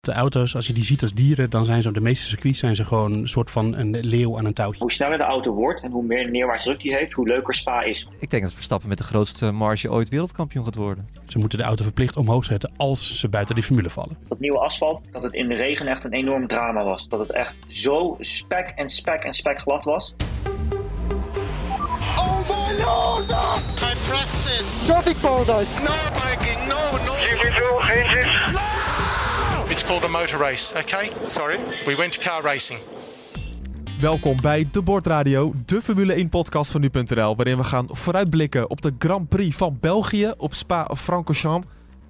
De auto's, als je die ziet als dieren, dan zijn ze op de meeste circuits zijn ze gewoon een soort van een leeuw aan een touwtje. Hoe sneller de auto wordt en hoe meer neerwaarts druk die heeft, hoe leuker Spa is. Ik denk dat Verstappen met de grootste marge ooit wereldkampioen gaat worden. Ze moeten de auto verplicht omhoog zetten als ze buiten die formule vallen. Dat nieuwe asfalt, dat het in de regen echt een enorm drama was. Dat het echt zo spek en spek en spek glad was. Oh my lord! I pressed it. Traffic paradise. No braking, no, no. It's called a motor race, okay? Sorry. We went to car racing. Welkom bij De Bordradio, de Formule 1 podcast van nu.nl, waarin we gaan vooruitblikken op de Grand Prix van België op Spa-Francorchamps.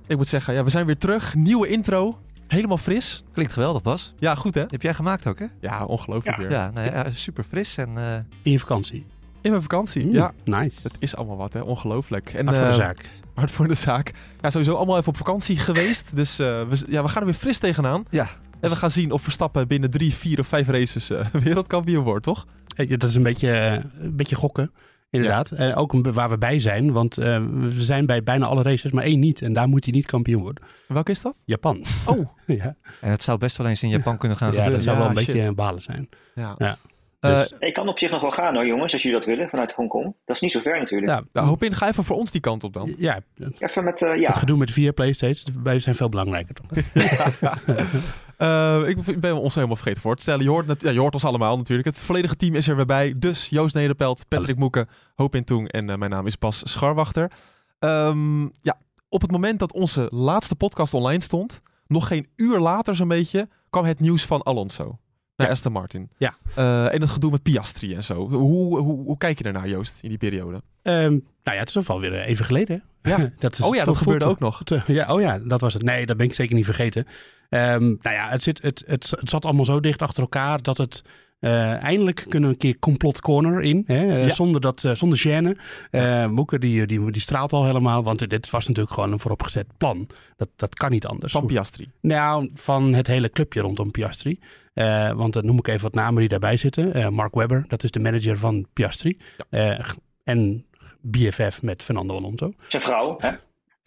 Ik moet zeggen, ja, we zijn weer terug, nieuwe intro, helemaal fris. Klinkt geweldig, Bas. Ja, goed hè? Heb jij gemaakt ook, hè? Ja, ongelooflijk weer. Ja, nou ja, super fris en... eh, In je vakantie. In mijn vakantie, Mm, ja. Nice. Het is allemaal wat hè, ongelooflijk. En, voor de eh, zaak. Hard voor de zaak. Ja, sowieso allemaal even op vakantie geweest, dus eh, we, ja, we gaan er weer fris tegenaan. ja, En we gaan zien of Verstappen binnen drie, vier of vijf races eh, wereldkampioen wordt, toch? Eh, Dat is een beetje, een beetje gokken, inderdaad. En ook een- waar we bij zijn, want eh, we zijn bij bijna alle races, maar één niet. En daar moet hij niet kampioen worden. Welke is dat? Japan. Oh, ja, en het zou best wel eens in Japan kunnen gaan ja dat zou wel een beetje een balen zijn. ja. Ja. Eh, Dus- Ik kan op zich nog wel gaan hoor jongens, als jullie dat willen, vanuit Hongkong. Dat is niet zo ver natuurlijk. Ja, nou, hoop in, ga even voor ons die kant op dan. ja, Even met, eh, ja, het gedoe met de vier Playstations, wij zijn veel belangrijker. Toch? Eh, ik ben ons helemaal vergeten voor te stellen. Je hoort, net, ja, je hoort ons allemaal natuurlijk. Het volledige team is er weer bij. Dus Joost Nederpelt, Patrick Moeken, Hoop in Toeng en eh, mijn naam is Bas Scharwachter. Ehm, ja, op het moment dat onze laatste podcast online stond, nog geen uur later zo'n beetje, kwam het nieuws van Alonso naar Ja. Aston Martin. Ja. Eh, en het gedoe met Piastri en zo. Hoe, hoe, hoe kijk je ernaar, Joost, in die periode? Ehm, nou ja, het is toch wel weer eh, even geleden. hè? Ja. dat is oh ja, dat gebeurde ook nog. Te- Ja, oh ja, dat was het. Nee, dat ben ik zeker niet vergeten. Ehm, nou ja, het, zit, het, het, het zat allemaal zo dicht achter elkaar dat het... eh, eindelijk kunnen we een keer complot corner in. Hè? eh, Ja. Zonder, dat, eh, zonder gêne. Eh Moeke die, die, die straalt al helemaal. Want dit was natuurlijk gewoon een vooropgezet plan. Dat, dat kan niet anders. Van Piastri. Nou, van het hele clubje rondom Piastri. Eh, want dan noem ik even wat namen die daarbij zitten. Eh, Mark Webber, dat is de manager van Piastri. Eh, en BFF met Fernando Alonso. zijn vrouw. Hè?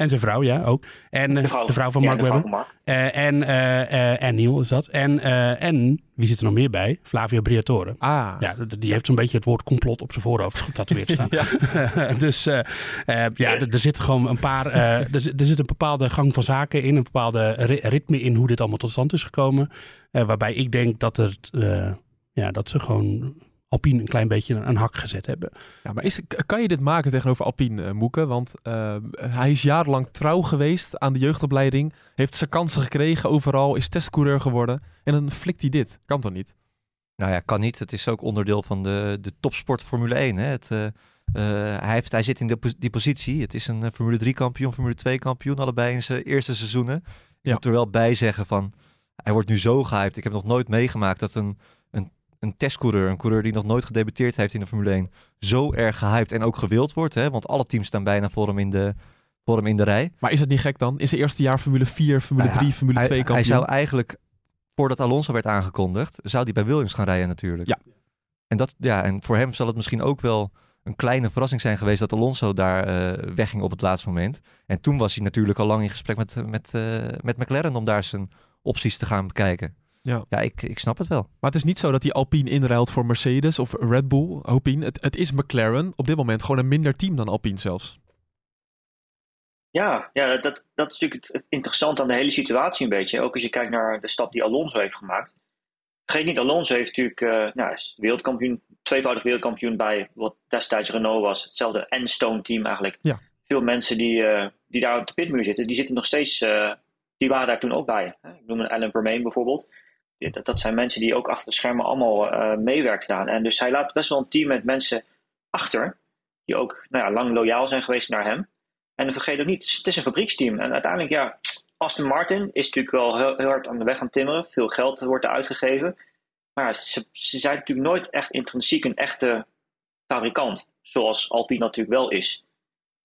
En zijn vrouw, ja, ook. En eh, de vrouw, van ja, Mark de vrouw Webber. van Mark. Eh, en, eh eh en Neil is dat. En, eh, en wie zit er nog meer bij? Flavio Briatore. Ah, Ja, die heeft zo'n beetje het woord complot op zijn voorhoofd getatoeëerd staan. dus eh, eh, ja, er zit gewoon een paar. eh, er, zit- er zit een bepaalde gang van zaken in, een bepaalde ri- ritme in hoe dit allemaal tot stand is gekomen. Eh, waarbij ik denk dat, er, eh, ja, dat ze gewoon Alpine een klein beetje een, een hak gezet hebben. Ja, maar is, kan je dit maken tegenover Alpine, eh, Moeke? Want eh, hij is jarenlang trouw geweest aan de jeugdopleiding. Heeft zijn kansen gekregen overal. Is testcoureur geworden. En dan flikt hij dit. Kan toch niet? Nou ja, kan niet. Het is ook onderdeel van de, de topsport Formule 1. Hè? Het, eh, eh, hij, heeft, hij zit in de, die positie. Het is een Formule 3 kampioen, Formule 2 kampioen. Allebei in zijn eerste seizoenen. Je Ja. moet er wel bij zeggen van... Hij wordt nu zo gehyped. Ik heb nog nooit meegemaakt dat een, een, testcoureur... een coureur die nog nooit gedebuteerd heeft in de Formule 1... zo erg gehyped en ook gewild wordt. Hè? Want alle teams staan bijna voor hem in de, voor hem in de rij. Maar is het niet gek dan? In zijn eerste jaar Formule 4, Formule Nou ja, 3, Formule hij, 2 hij kampioen. zou eigenlijk, voordat Alonso werd aangekondigd, zou hij bij Williams gaan rijden natuurlijk. Ja. En, dat, ja, en voor hem zal het misschien ook wel een kleine verrassing zijn geweest dat Alonso daar eh, wegging op het laatste moment. En toen was hij natuurlijk al lang in gesprek met, met, eh, met McLaren om daar zijn opties te gaan bekijken. Ja. Ja, ik, ik snap het wel. Maar het is niet zo dat hij Alpine inruilt voor Mercedes of Red Bull. Alpine. Het, het is McLaren op dit moment gewoon een minder team dan Alpine zelfs. Ja, ja dat, dat is natuurlijk het interessante aan de hele situatie een beetje. Ook als je kijkt naar de stap die Alonso heeft gemaakt. Vergeet niet, Alonso heeft natuurlijk, eh nou, is wereldkampioen, tweevoudig wereldkampioen bij wat destijds Renault was. Hetzelfde Enstone team eigenlijk. Ja. Veel mensen die, eh, die daar op de pitmuur zitten, die zitten nog steeds, eh, die waren daar toen ook bij. hè. Ik noem een Alan Permain bijvoorbeeld. Dat, dat zijn mensen die ook achter de schermen allemaal eh meewerken gedaan. En dus hij laat best wel een team met mensen achter, die ook nou ja, lang loyaal zijn geweest naar hem. En vergeet ook niet, het is- een fabrieksteam. En uiteindelijk, ja, Aston Martin is natuurlijk wel heel, hard aan de weg aan timmeren. Veel geld wordt er uitgegeven. Maar ze, zijn natuurlijk nooit echt intrinsiek een echte fabrikant. Zoals Alpine natuurlijk wel is.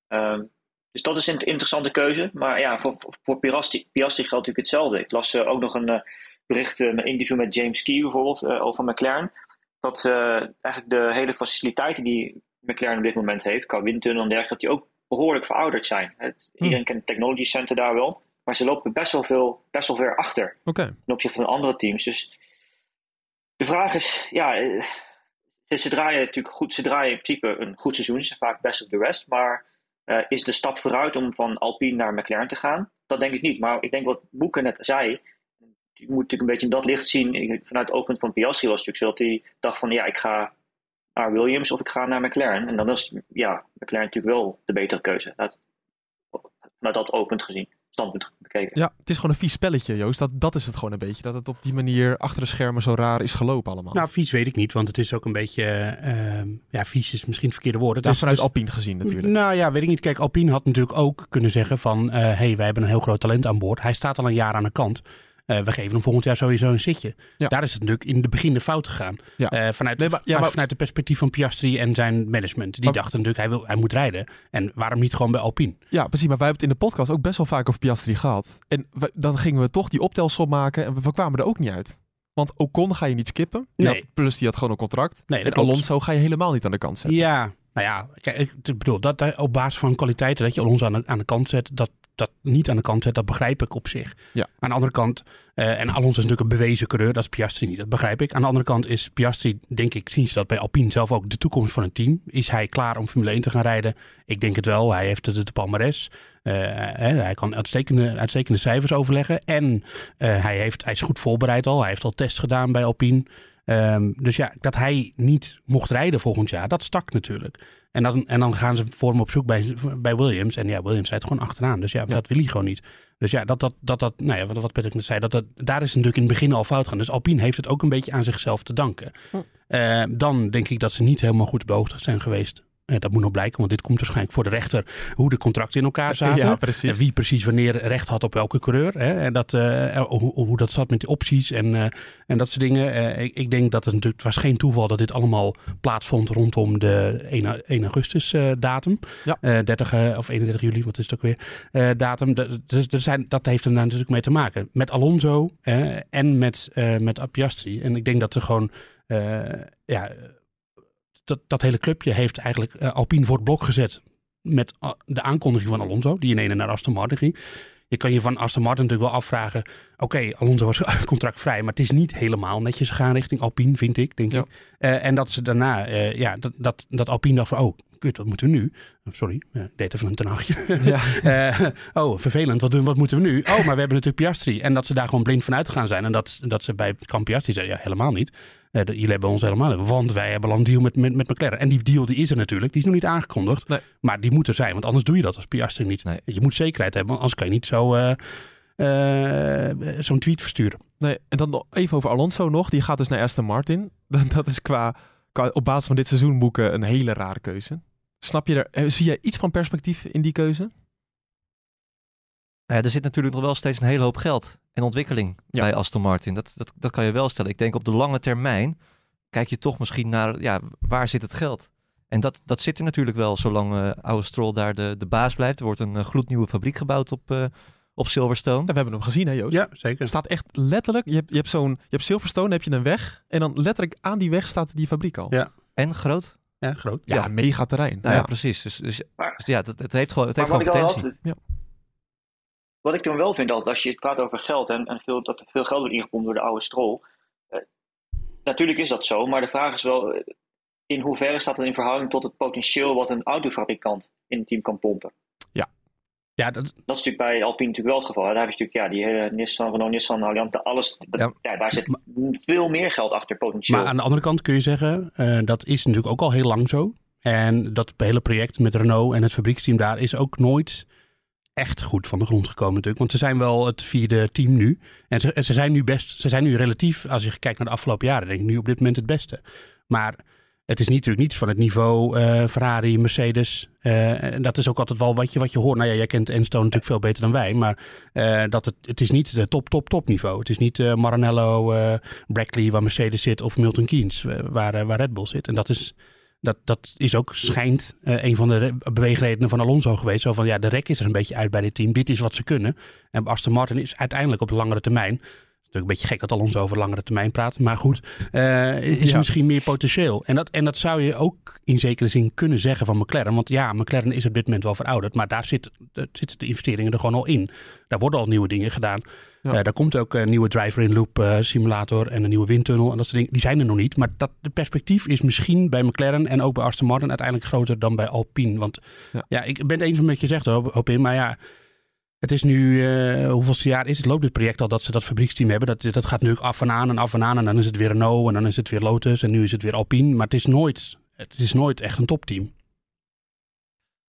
Ehm, dus dat is een interessante keuze. Maar ja, voor, voor Piastri, Piastri geldt natuurlijk hetzelfde. Ik las ook nog een bericht, een interview met James Key bijvoorbeeld over McLaren. Dat eigenlijk de hele faciliteiten die McLaren op dit moment heeft, qua windtunnel en dergelijke, dat die ook behoorlijk verouderd zijn. Het, hm. Iedereen kent het Technology Center daar wel. Maar ze lopen best wel, veel, best wel ver achter okay. ten opzichte van andere teams. Dus de vraag is, ja, eh, ze, draaien natuurlijk goed. Ze draaien in principe een goed seizoen. Ze zijn vaak best of the rest. Maar uh, is de stap vooruit om van Alpine naar McLaren te gaan? Dat denk ik niet. Maar ik denk wat Boeken net zei. Je moet natuurlijk een beetje in dat licht zien. Vanuit het oogpunt van Piastri was het natuurlijk zo dat hij dacht van ja, ik ga naar Williams of ik ga naar McLaren. En dan is ja, McLaren natuurlijk wel de betere keuze. Dat, vanuit dat oogpunt gezien standpunt bekeken. Ja, het is gewoon een vies spelletje, Joost. Dat, dat is het gewoon een beetje. Dat het op die manier achter de schermen zo raar is gelopen allemaal. Nou, vies weet ik niet, want het is ook een beetje... Uh, ja, vies is misschien het verkeerde woord. Het is, vanuit dus, Alpine gezien natuurlijk. Nou ja, weet ik niet. Kijk, Alpine had natuurlijk ook kunnen zeggen van... Uh, hey, wij hebben een heel groot talent aan boord. Hij staat al een jaar aan de kant. Uh, we geven hem volgend jaar sowieso een zitje. Daar is het natuurlijk in de begin de fout gegaan. Ja. Uh, vanuit, nee, maar, ja, maar, vanuit de perspectief van Piastri en zijn management. Die dachten natuurlijk, hij, wil, hij moet rijden. En waarom niet gewoon bij Alpine? Ja, precies. Maar wij hebben het in de podcast ook best wel vaak over Piastri gehad. En we, dan gingen we toch die optelsom maken en we, kwamen er ook niet uit. Want Ocon ga je niet skippen. Nee. had, plus die had gewoon een contract. Nee, en Alonso ga je helemaal niet aan de kant zetten. Ja, nou ja, kijk, ik bedoel, dat op basis van kwaliteiten dat je Alonso aan de, aan de kant zet, dat dat niet aan de kant zet, dat begrijp ik op zich. Ja. Aan de andere kant, uh, en Alonso is natuurlijk een bewezen coureur, dat is Piastri niet, dat begrijp ik. Aan de andere kant is Piastri, denk ik, zien ze dat bij Alpine zelf ook, de toekomst van een team. Is hij klaar om Formule 1 te gaan rijden? Ik denk het wel, hij heeft de, de palmares. Uh, hij kan uitstekende, uitstekende cijfers overleggen. En uh, hij, heeft, hij is goed voorbereid al. Hij heeft al tests gedaan bij Alpine. Um, dus ja, dat hij niet mocht rijden volgend jaar, dat stak natuurlijk. En dan, en dan gaan ze voor hem op zoek bij, bij Williams. En ja, Williams rijdt gewoon achteraan. Dus ja, dat wil hij gewoon niet. Dus ja, dat, dat, dat, dat nou ja, wat, Patrick net zei, dat, dat, daar is natuurlijk in het begin al fout gaan. Dus Alpine heeft het ook een beetje aan zichzelf te danken. Hm. Uh, dan denk ik dat ze niet helemaal goed beoogd zijn geweest dat moet nog blijken, want dit komt waarschijnlijk voor de rechter hoe de contracten in elkaar zaten. Ja, precies. En wie precies wanneer recht had op welke coureur. Hè? En dat, uh, hoe, hoe, dat zat met die opties en, uh, en dat soort dingen. Ik, ik, denk dat het natuurlijk, het was geen toeval dat dit allemaal plaatsvond rondom de 1, 1 augustus datum. Ja. 30 of 31 juli, wat is het ook weer, datum. Dus er zijn, dat heeft er natuurlijk mee te maken. Met Alonso en met, met Piastri. En ik denk dat er gewoon, ja dat, dat hele clubje heeft eigenlijk uh, Alpine voor het blok gezet. Met uh, de aankondiging van Alonso, die in ene naar Aston Martin ging. Je kan je van Aston Martin natuurlijk wel afvragen. Oké, Alonso was contractvrij, maar het is niet helemaal netjes gegaan richting Alpine, vind ik, denk ik. Uh, en dat ze daarna, uh, ja, dat, dat, dat Alpine dacht van, oh, kut, wat moeten we nu? Oh, sorry, uh, deed even een tenachtje. Ja. oh, vervelend, wat, doen, wat moeten we nu? Oh, maar we hebben natuurlijk Piastri. En dat ze daar gewoon blind van uitgegaan zijn. En dat, dat ze bij Camp Piastri zeiden, ja, helemaal niet. Uh, jullie hebben ons helemaal want wij hebben al een deal met, met, met McLaren. En die deal die is er natuurlijk, die is nog niet aangekondigd. Nee. Maar die moet er zijn, want anders doe je dat als Piastri niet. Nee. Je moet zekerheid hebben, want anders kan je niet zo uh, uh, zo'n tweet versturen. Nee, en dan even over Alonso nog. Die gaat dus naar Aston Martin. Dat is qua, qua op basis van dit seizoen boeken een hele rare keuze. Snap je er, zie je iets van perspectief in die keuze? Ja, er zit natuurlijk nog wel steeds een hele hoop geld en ontwikkeling bij Aston Martin. Dat, dat, dat kan je wel stellen. Ik denk op de lange termijn kijk je toch misschien naar ja, waar zit het geld? En dat, dat zit er natuurlijk wel, zolang uh, oude Stroll daar de, de baas blijft. Er wordt een uh, gloednieuwe fabriek gebouwd op, uh, op Silverstone. we hebben hem gezien, hè Joost? Ja, zeker. Het staat echt letterlijk, je hebt, je hebt, zo'n, je hebt Silverstone, heb je een weg. En dan letterlijk aan die weg staat die fabriek al. Ja. En groot? Ja, groot. Ja, ja. mega terrein. Nou, ja. precies. Dus, dus, dus, ja, het, het heeft gewoon, het heeft gewoon potentie. ja wat ik dan wel vind, dat als je het praat over geld en, en veel, dat er veel geld wordt ingepompt door de oude strol. Eh, natuurlijk is dat zo, maar de vraag is wel eh, in hoeverre staat dat in verhouding tot het potentieel wat een autofabrikant in het team kan pompen. Ja. Ja, dat... dat is natuurlijk bij Alpine natuurlijk wel het geval. Daar heb je natuurlijk ja, die hele Nissan, Renault, Nissan, Allianz, alles. Ja. ja. daar zit veel meer geld achter potentieel. Maar aan de andere kant kun je zeggen, uh, dat is natuurlijk ook al heel lang zo. En dat hele project met Renault en het fabrieksteam daar is ook nooit echt goed van de grond gekomen natuurlijk. Want ze zijn wel het vierde team nu. En ze, ze, zijn nu best, ze zijn nu relatief, als je kijkt naar de afgelopen jaren, denk ik nu op dit moment het beste. Maar het is natuurlijk niet van het niveau uh, Ferrari, Mercedes. Uh, en dat is ook altijd wel wat je, wat je hoort. Nou ja, jij kent Enstone natuurlijk veel beter dan wij. Maar uh, dat het, het is niet top, top, top niveau. Het is niet Maranello, Brackley waar Mercedes zit of Milton Keynes waar, waar Red Bull zit. En dat is Dat, dat is ook schijnt eh, een van de re- beweegredenen van Alonso geweest. Zo van ja, de rek is er een beetje uit bij dit team. Dit is wat ze kunnen. En Aston Martin is uiteindelijk op de langere termijn. Het is natuurlijk een beetje gek dat Alonso over langere termijn praat. Maar goed, eh, is Ja. misschien meer potentieel. En dat, en dat zou je ook in zekere zin kunnen zeggen van McLaren. Want ja, McLaren is op dit moment wel verouderd. Maar daar zit, daar zitten de investeringen er gewoon al in. Daar worden al nieuwe dingen gedaan. Ja. Eh, daar komt ook een nieuwe driver-in-loop eh, simulator en een nieuwe windtunnel en dat soort dingen. Die zijn er nog niet. Maar dat, de perspectief is misschien bij McLaren en ook bij Aston Martin uiteindelijk groter dan bij Alpine. Want Ja. ja, ik ben het eens met wat je zegt Alpine. Maar ja, het is nu, eh hoeveelste jaar is het? Loopt dit project al dat ze dat fabrieksteam hebben? Dat, dat gaat nu ook af en aan en af en aan. En dan is het weer Renault en dan is het weer Lotus en nu is het weer Alpine. Maar het is nooit, het is nooit echt een topteam.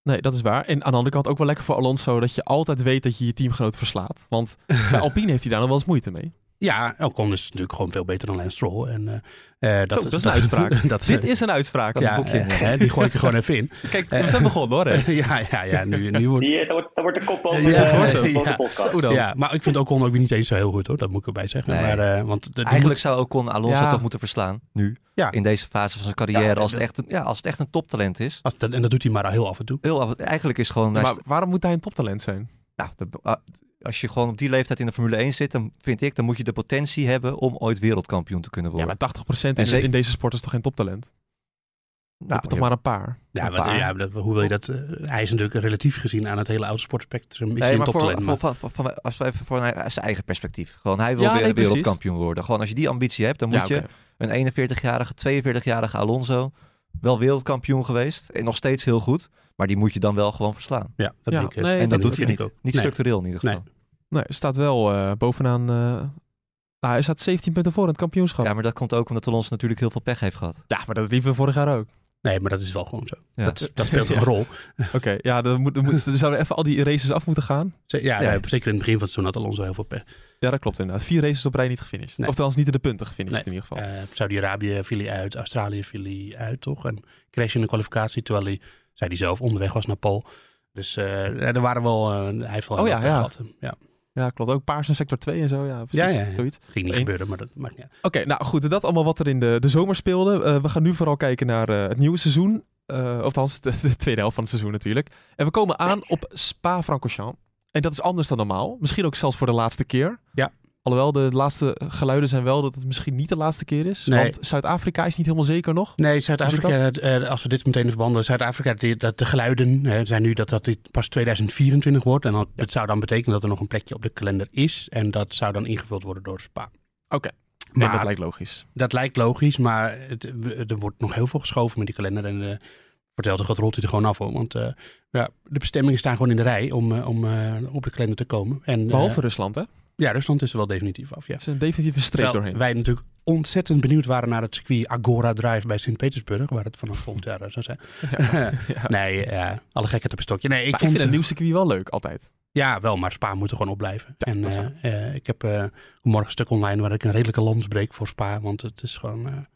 Nee, dat is waar. En aan de andere kant ook wel lekker voor Alonso dat je altijd weet dat je je teamgenoot verslaat. Want bij Alpine heeft hij daar nog wel eens moeite mee. Ja, Ocon is natuurlijk gewoon veel beter dan Lance Stroll. En, eh, eh, Zo, dat is een uitspraak. dat, Dit is een uitspraak. ja, boekje, eh, hè, die gooi ik er gewoon even in. Kijk, we zijn begonnen hoor. Hè. ja, ja, ja, nu, nu wordt... Die, eh, dat, wordt, dat wordt de kop boven Ja, de, Ja, podcast. Ja, maar ik vind Ocon ook weer niet eens zo heel goed hoor, dat moet ik erbij zeggen. Nee. Maar, eh, want de, Eigenlijk zou Ocon Alonso Ja. toch moeten verslaan, nu. Ja. In deze fase van zijn carrière, Ja, als, het dat- echt een, ja, als het echt een toptalent is. Als dat, en dat doet hij maar al heel af en toe. Heel af, eigenlijk is gewoon... Maar waarom moet hij een toptalent zijn? Nou, de- ah, als je gewoon op die leeftijd in de Formule 1 zit, dan vind ik, dan moet je de potentie hebben om ooit wereldkampioen te kunnen Ja, worden. maar 80% in, zeker- in deze sport is toch geen toptalent? Nou, toch ja, maar een paar. Ja, Een paar. ja dat, hoe wil je dat? eh, hij is natuurlijk relatief gezien aan het hele autosportspectrum. Is hij Nee, een maar voor, toptalent. voor, maar- voor- voor- als we even voor zijn eigen perspectief. Gewoon, hij wil Ja, weer nee, precies. wereldkampioen worden. Gewoon, als je die ambitie hebt, dan moet Ja, je een 41-jarige, 42-jarige Alonso wel wereldkampioen geweest. En nog steeds heel goed. Maar die moet je dan wel gewoon verslaan. ja, dat Ja, denk ik. nee, en dat, dat doet hij niet. ook. Niet Nee. structureel in ieder Nee. geval. Nee, hij staat wel eh, bovenaan... eh, nou, hij staat 17 punten voor in het kampioenschap. Ja, Ja, maar dat komt ook omdat Alonso natuurlijk heel veel pech heeft gehad. maar dat liepen we vorig jaar ook. Nee, maar dat is wel gewoon zo. Ja. Dat, dat speelt toch een rol. Oké, ja, dan, moet, dan, moet, dan zouden we even al die races af moeten gaan. Z- Ja, Ja. nee, zeker in het begin van het seizoen had Alonso heel veel pech. Ja, dat klopt inderdaad. Vier races op rij niet gefinished. Nee. Of niet in de punten gefinished Nee. in ieder geval. Eh, Saudi-Arabië viel hij uit, Australië viel hij uit, toch? En crash in de kwalificatie, terwijl hij, zei hij zelf, onderweg was naar Pol. Dus eh, er waren wel, eh, hij heeft wel Oh ja, ja. gehad. Ja, Ja, klopt. Ook paars en sector 2 en zo. Ja, precies. Ja, ja, ja. Zoiets. ging niet Eén. gebeuren, maar dat maakt niet uit. Oké, nou goed. Dat allemaal wat er in de, de zomer speelde. Eh, we gaan nu vooral kijken naar het nieuwe seizoen. Eh of althans, de, de tweede helft van het seizoen natuurlijk. En we komen aan op Spa-Francorchamps. En dat is anders dan normaal. Misschien ook zelfs voor de laatste keer. Ja. Alhoewel, de laatste geluiden zijn wel dat het misschien niet de laatste keer is. Nee. Want Zuid-Afrika is niet helemaal zeker nog. Nee, Zuid-Afrika, eh, als we dit meteen even behandelen, Zuid-Afrika, dat de geluiden hè, zijn nu dat dat dit pas 2024 wordt. En dat, het zou dan betekenen dat er nog een plekje op de kalender is. En dat zou dan ingevuld worden door Spa. Oké. Maar Nee, dat lijkt logisch. Dat lijkt logisch, maar het, er wordt nog heel veel geschoven met die kalender. En uh, vertelt wat rolt hij er gewoon af hoor. Want uh, ja, de bestemmingen staan gewoon in de rij om, uh, om op de kalender te komen. En, Behalve Rusland hè? Ja, Rusland is er wel definitief af. Ja. Het is een definitieve streep Terwijl doorheen. wij natuurlijk ontzettend benieuwd waren naar het circuit Agora Drive bij Sint-Petersburg. Waar het vanaf volgend jaar zou zijn. Ja, ja. nee, ja, alle gekheid op een stokje. Nee, ik, Maar vond, ik vind een nieuw circuit wel leuk, altijd. Ja, wel, maar Spa moet er gewoon op blijven. Ja, en uh, ik heb uh, morgen een stuk online waar ik een redelijke lans breek voor Spa. Want het is gewoon.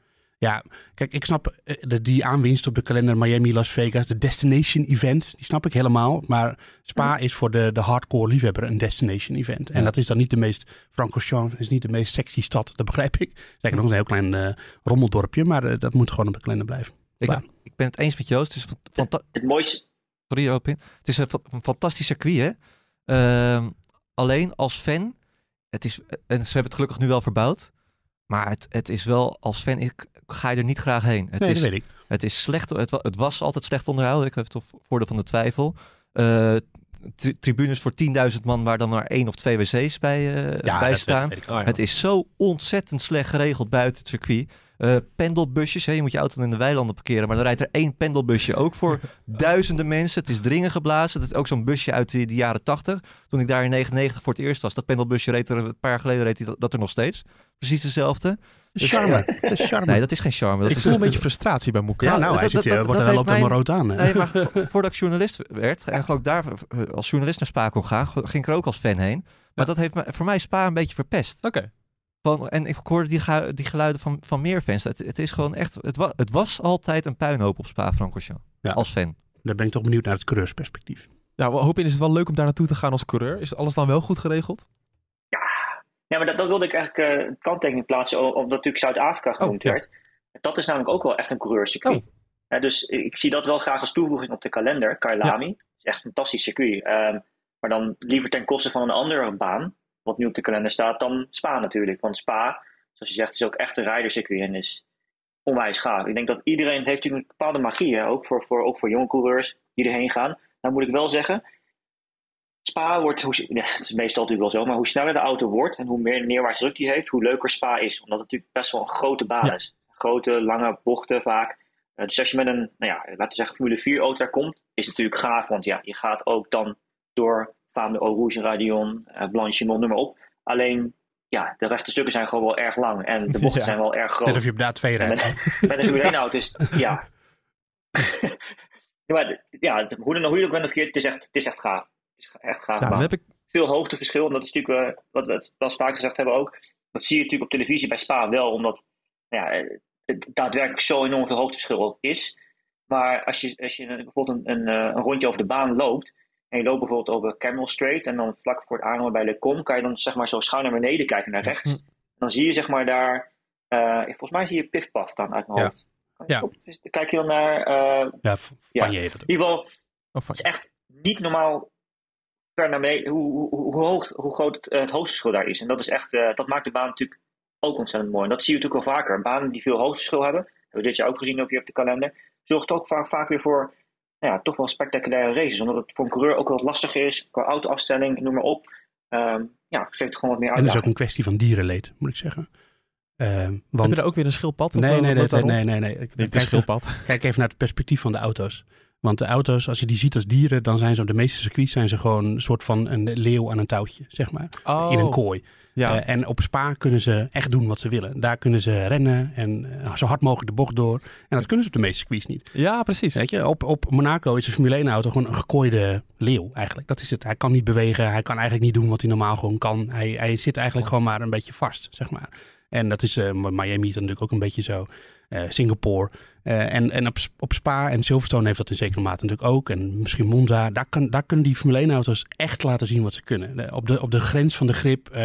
Ja, kijk, ik snap de, die aanwinst op de kalender Miami, Las Vegas, de destination event. Die snap ik helemaal. Maar Spa is voor de, de hardcore liefhebber een destination event. En Ja. dat is dan niet de meest. Francorchamps is niet de meest sexy stad, dat begrijp ik. Zeker nog een heel klein uh, rommeldorpje, maar uh, dat moet gewoon op de kalender blijven. Ik, ik ben het eens met Joost. Het is Het mooiste, Sorry, Robin. Het is een, een fantastisch circuit, hè? Ehm, alleen als fan, het is, en ze hebben het gelukkig nu wel verbouwd, maar het, het is wel, als fan ik, ga je er niet graag heen. Het, nee, is, dat weet ik. het is slecht, het, het was altijd slecht onderhouden. Ik heb het voordeel van de twijfel. Eh, tri- tribunes voor 10.000 man waar dan maar één of twee wc's bij, eh, Ja, bij dat staan. weet ik. Oh, ja. Het is zo ontzettend slecht geregeld buiten het circuit. Eh, pendelbusjes, hè, je moet je auto in de weilanden parkeren, maar dan rijdt er één pendelbusje ook voor duizenden mensen. Het is dringen geblazen. Het is ook zo'n busje uit de, jaren 80. Toen ik daar in 99 voor het eerst was, dat pendelbusje reed er een paar jaar geleden reed die dat, dat er nog steeds. Precies hetzelfde. Charme. Dat is charme. Nee, dat is geen charme. Dat Ik is voel een beetje frustratie bij Moeke. ja, nou, dat- hij dat- zit, er heeft op de mijn- rood aan. hè? Nee, maar vo- voordat ik journalist werd en ook daar eh, als journalist naar Spa kon gaan, ging ik er ook als fan heen. Maar Ja. dat heeft me, voor mij Spa een beetje verpest. Oké. Gewoon, en ik hoorde die, die geluiden van, van meer fans. Het, het is gewoon echt, het, wa, het was altijd een puinhoop op Spa-Francorchamps. Ja. Als fan. Dan ben ik toch benieuwd naar het coureursperspectief. Ja, we hopen is het wel leuk om daar naartoe te gaan als coureur. Is alles dan wel goed geregeld? Ja, maar dat, dat wilde ik eigenlijk uh, kanttekening plaatsen, omdat natuurlijk Zuid-Afrika genoemd ja. werd. Dat is namelijk ook wel echt een coureurscircuit. Oh. Eh, dus ik zie dat wel graag als toevoeging op de kalender. Kailami is echt een fantastisch circuit. Ehm, maar dan liever ten koste van een andere baan, wat nu op de kalender staat, dan Spa natuurlijk. Want Spa, zoals je zegt, is ook echt een rijdercircuit en is onwijs gaaf. Ik denk dat iedereen, het heeft natuurlijk een bepaalde magie, hè? Ook, voor, voor, ook voor jonge coureurs die erheen gaan. Nou moet ik wel zeggen, Spa wordt, hoe, ja, is meestal natuurlijk wel zo, maar hoe sneller de auto wordt en hoe meer neerwaarts druk die heeft, hoe leuker Spa is. Omdat het natuurlijk best wel een grote baan Ja. is. Grote, lange bochten vaak. Eh, dus als je met een, nou ja, laten we zeggen, Formule 4 auto daar komt, is het natuurlijk gaaf. Want ja, je gaat ook dan door Faan de Eau Rouge, Radion, eh, Blanchimont, noem maar op. Alleen, ja, de rechte stukken zijn gewoon wel erg lang. En de bochten Ja. zijn wel erg groot. Net of je op A2 En rijdt. met, met een Formule 1 auto is ja. maar, ja, hoe, dan, hoe je het ook verkeerd, het is echt, het is echt gaaf. Is echt gaaf. Nou, dan heb ik, Veel hoogteverschil, en dat is natuurlijk, eh, wat we wel eens vaak gezegd hebben ook. Dat zie je natuurlijk op televisie bij Spa wel, omdat nou ja, het daadwerkelijk zo enorm veel hoogteverschil is. Maar als je, als je bijvoorbeeld een, een, eh, een rondje over de baan loopt, en je loopt bijvoorbeeld over Camel Straight, en dan vlak voor het aankomen bij Le Com, kan je dan zeg maar zo schuin naar beneden kijken, naar rechts. Hm. Dan zie je zeg maar daar, eh, volgens mij zie je Piff Puff dan uit mijn Ja. hoofd. Ja. kijk je dan naar, Ja, je in ieder geval, het is echt niet normaal naar beneden, hoe, hoe, hoe, hoog, hoe groot het, eh, het hoogteverschil daar is. En dat is echt, eh, dat maakt de baan natuurlijk ook ontzettend mooi. En dat zie je natuurlijk wel vaker. Banen die veel hoogteverschil hebben, hebben we dit jaar ook gezien op je op de kalender, zorgt ook vaak, vaak weer voor nou ja, toch wel spectaculaire races. Omdat het voor een coureur ook wat lastiger is, qua autoafstelling, noem maar op. Ehm, ja, geeft het gewoon wat meer En het is ook een kwestie van dierenleed, moet ik zeggen. Ehm, Heb want je daar ook weer een schildpad? Nee, eh, nee, nee, nee, nee, nee, nee. Niet een schildpad. Kijk even naar het perspectief van de auto's. Want de auto's, als je die ziet als dieren, dan zijn ze op de meeste circuits zijn ze gewoon een soort van een leeuw aan een touwtje, zeg maar. Oh, In een kooi. Ja. Eh, en op Spa kunnen ze echt doen wat ze willen. Daar kunnen ze rennen en eh, zo hard mogelijk de bocht door. En dat kunnen ze op de meeste circuits niet. ja, precies. Weet je, op, op Monaco is een Formule 1 auto gewoon een gekooide leeuw eigenlijk. Dat is het. Hij kan niet bewegen. Hij kan eigenlijk niet doen wat hij normaal gewoon kan. Hij, hij zit eigenlijk gewoon maar een beetje vast, zeg maar. En dat is, eh, Miami is natuurlijk ook een beetje zo. Eh, Singapore. Eh, en en op, op Spa en Silverstone heeft dat in zekere mate natuurlijk ook. En misschien Monza. Daar, kan, daar kunnen die Formule 1 auto's echt laten zien wat ze kunnen. Op, de, op de grens van de grip.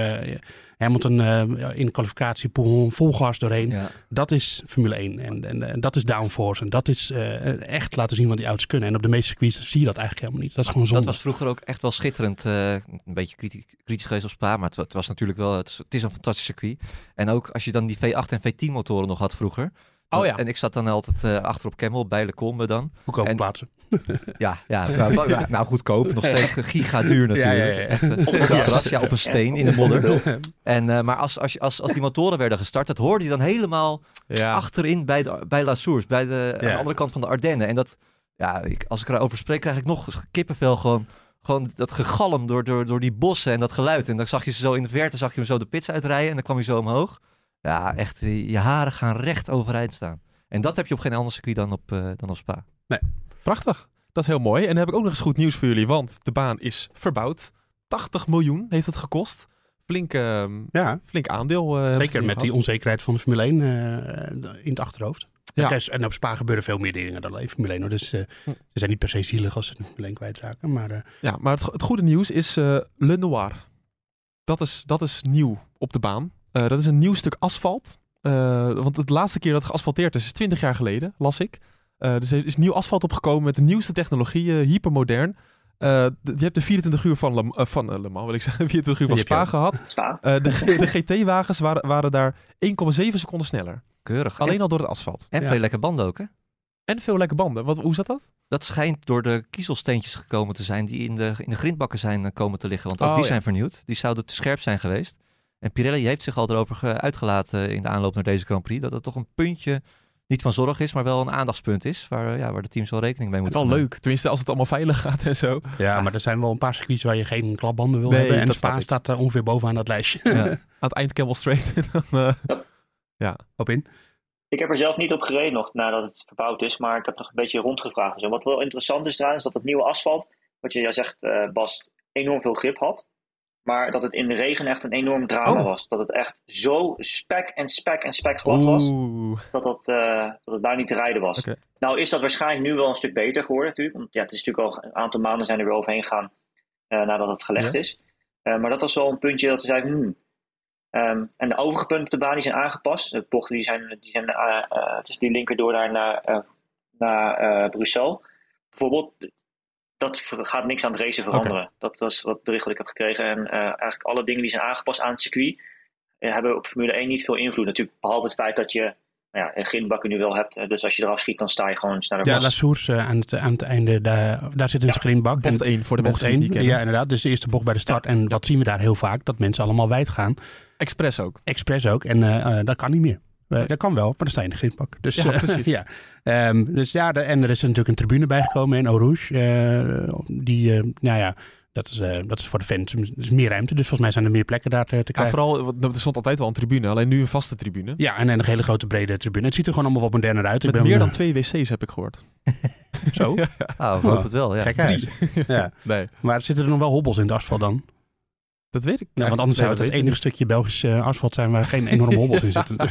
Hamilton eh, in de kwalificatie vol gas doorheen. Ja. Dat is Formule 1 en, en, en dat is downforce. En dat is eh, echt laten zien wat die auto's kunnen. En op de meeste circuits zie je dat eigenlijk helemaal niet. Dat is gewoon zonde. Dat was vroeger ook echt wel schitterend. eh, een beetje kriti- kritisch geweest op Spa, maar het, het was natuurlijk wel... Het is, het is een fantastisch circuit. En ook als je dan die V8 en V10 motoren nog had vroeger. Oh ja. En ik zat dan altijd eh, achter op Camel bij Le Combe dan. Goedkope en- plaatsen. Ja, ja, nou, nou goedkoop. Nog steeds giga duur natuurlijk. Ja, ja. Echt, eh, op een gras, ja, op een steen in de modder. En, eh, maar als, als, als, als die motoren werden gestart, dat hoorde je dan helemaal Ja. achterin bij, de, bij La Source, bij de, aan de andere kant van de Ardennen. En dat, ja, ik, als ik erover spreek, krijg ik nog kippenvel gewoon. Gewoon dat gegalm door, door, door die bossen en dat geluid. En dan zag je ze zo in de verte, zag je hem zo de pits uitrijden en dan kwam hij zo omhoog. Ja, echt, je haren gaan recht overeind staan. En dat heb je op geen ander circuit dan op, eh, dan op Spa. Prachtig. Dat is heel mooi. En dan heb ik ook nog eens goed nieuws voor jullie, want de baan is verbouwd. 80 miljoen heeft het gekost. Flink, ehm, Ja, flink aandeel. eh, zeker met die onzekerheid van de Formule 1 eh, in het achterhoofd. Ja. En op Spa gebeuren veel meer dingen dan alleen Formule 1. Hoor. Dus eh, Hm. ze zijn niet per se zielig als ze de Formule 1 kwijtraken. Maar eh, Ja, maar het, het goede nieuws is eh, Le Noir. Dat is, dat is nieuw op de baan. Eh, dat is een nieuw stuk asfalt. Eh, want het laatste keer dat geasfalteerd is, is 20 jaar geleden, las ik. Eh, dus er is nieuw asfalt opgekomen met de nieuwste technologie, eh, hypermodern. Eh, je hebt de 24 uur van Le, van Le Mans, wil ik zeggen, 24 uur van Spa gehad. Spa. Eh, de, de GT-wagens waren, waren daar 1,7 seconden sneller. Keurig. Alleen en, al door het asfalt. en Ja. veel lekker banden ook, hè? En veel lekke banden. Wat, hoe zat dat? Dat schijnt door de kiezelsteentjes gekomen te zijn die in de, in de grindbakken zijn komen te liggen. Want ook Oh, die ja. zijn vernieuwd. Die zouden te scherp zijn geweest. En Pirelli heeft zich al erover ge- uitgelaten in de aanloop naar deze Grand Prix. Dat het toch een puntje, niet van zorg is, maar wel een aandachtspunt is. Waar, eh, ja, waar de teams wel rekening mee Het is moeten wel leuk. Tenminste, als het allemaal veilig gaat en zo. ja, maar er zijn wel een paar circuits waar je geen klapbanden wil Nee, hebben. En Spa staat eh, ongeveer bovenaan dat lijstje. Ja. Aan het eind Camel Straight. en dan, eh, Op in. Ik heb er zelf niet op gereden nog nadat het verbouwd is, maar ik heb nog een beetje rondgevraagd. en. Wat wel interessant is eraan, is dat het nieuwe asfalt, wat je ja zegt, eh, Bas, enorm veel grip had. Maar dat het in de regen echt een enorm drama Oh. was. Dat het echt zo spek en spek en spek glad was, dat, dat, eh, dat het bijna niet te rijden was. Nou is dat waarschijnlijk nu wel een stuk beter geworden natuurlijk. Want ja, het is natuurlijk al een aantal maanden zijn er weer overheen gegaan eh, nadat het gelegd Ja. is. Eh, maar dat was wel een puntje dat we zeiden, hmm. Ehm, en de overige punten op de baan die zijn aangepast. De bochten die zijn, die zijn tussen die linkerdoor daar naar, naar Brussel. Bijvoorbeeld, dat gaat niks aan het racen veranderen. Dat was wat bericht wat ik heb gekregen. En eh, eigenlijk alle dingen die zijn aangepast aan het circuit eh, hebben op Formule 1 niet veel invloed. Natuurlijk, behalve het feit dat je nou ja, een grindbakken nu wel hebt. Dus als je eraf schiet, dan sta je gewoon sneller Ja. La Source eh, aan, het, aan het einde, daar, daar zit een screenbak. Bocht En 1 voor de bocht mensen die het één, kennen. Ja, inderdaad. Dus de eerste bocht bij de start. En dat zien we daar heel vaak, dat mensen allemaal wijd gaan. Expres ook. Expres ook. En dat kan niet meer. Eh, dat kan wel, maar dan sta je in de grindbak. Dus, Ja, eh, precies. ja. Ehm, dus ja, de- en er is natuurlijk een tribune bijgekomen in Eau Rouge. eh, die, eh, nou ja, dat is, eh, dat is voor de fans. Er is meer ruimte, dus volgens mij zijn er meer plekken daar te, te Ja, krijgen. vooral, want er stond altijd wel een tribune, alleen nu een vaste tribune. Ja, en een hele grote brede tribune. Het ziet er gewoon allemaal wat moderner uit. Met ik ben, meer dan twee wc's heb ik gehoord. Zo, Ah, ik hoop het wel, ja. kijk uit. ja. Nee, Maar zitten er nog wel hobbels in het asfalt dan? Dat weet ik. Ja, want anders Nee, zou het het enige stukje Belgisch eh, asfalt zijn waar geen enorme hobbels in zitten.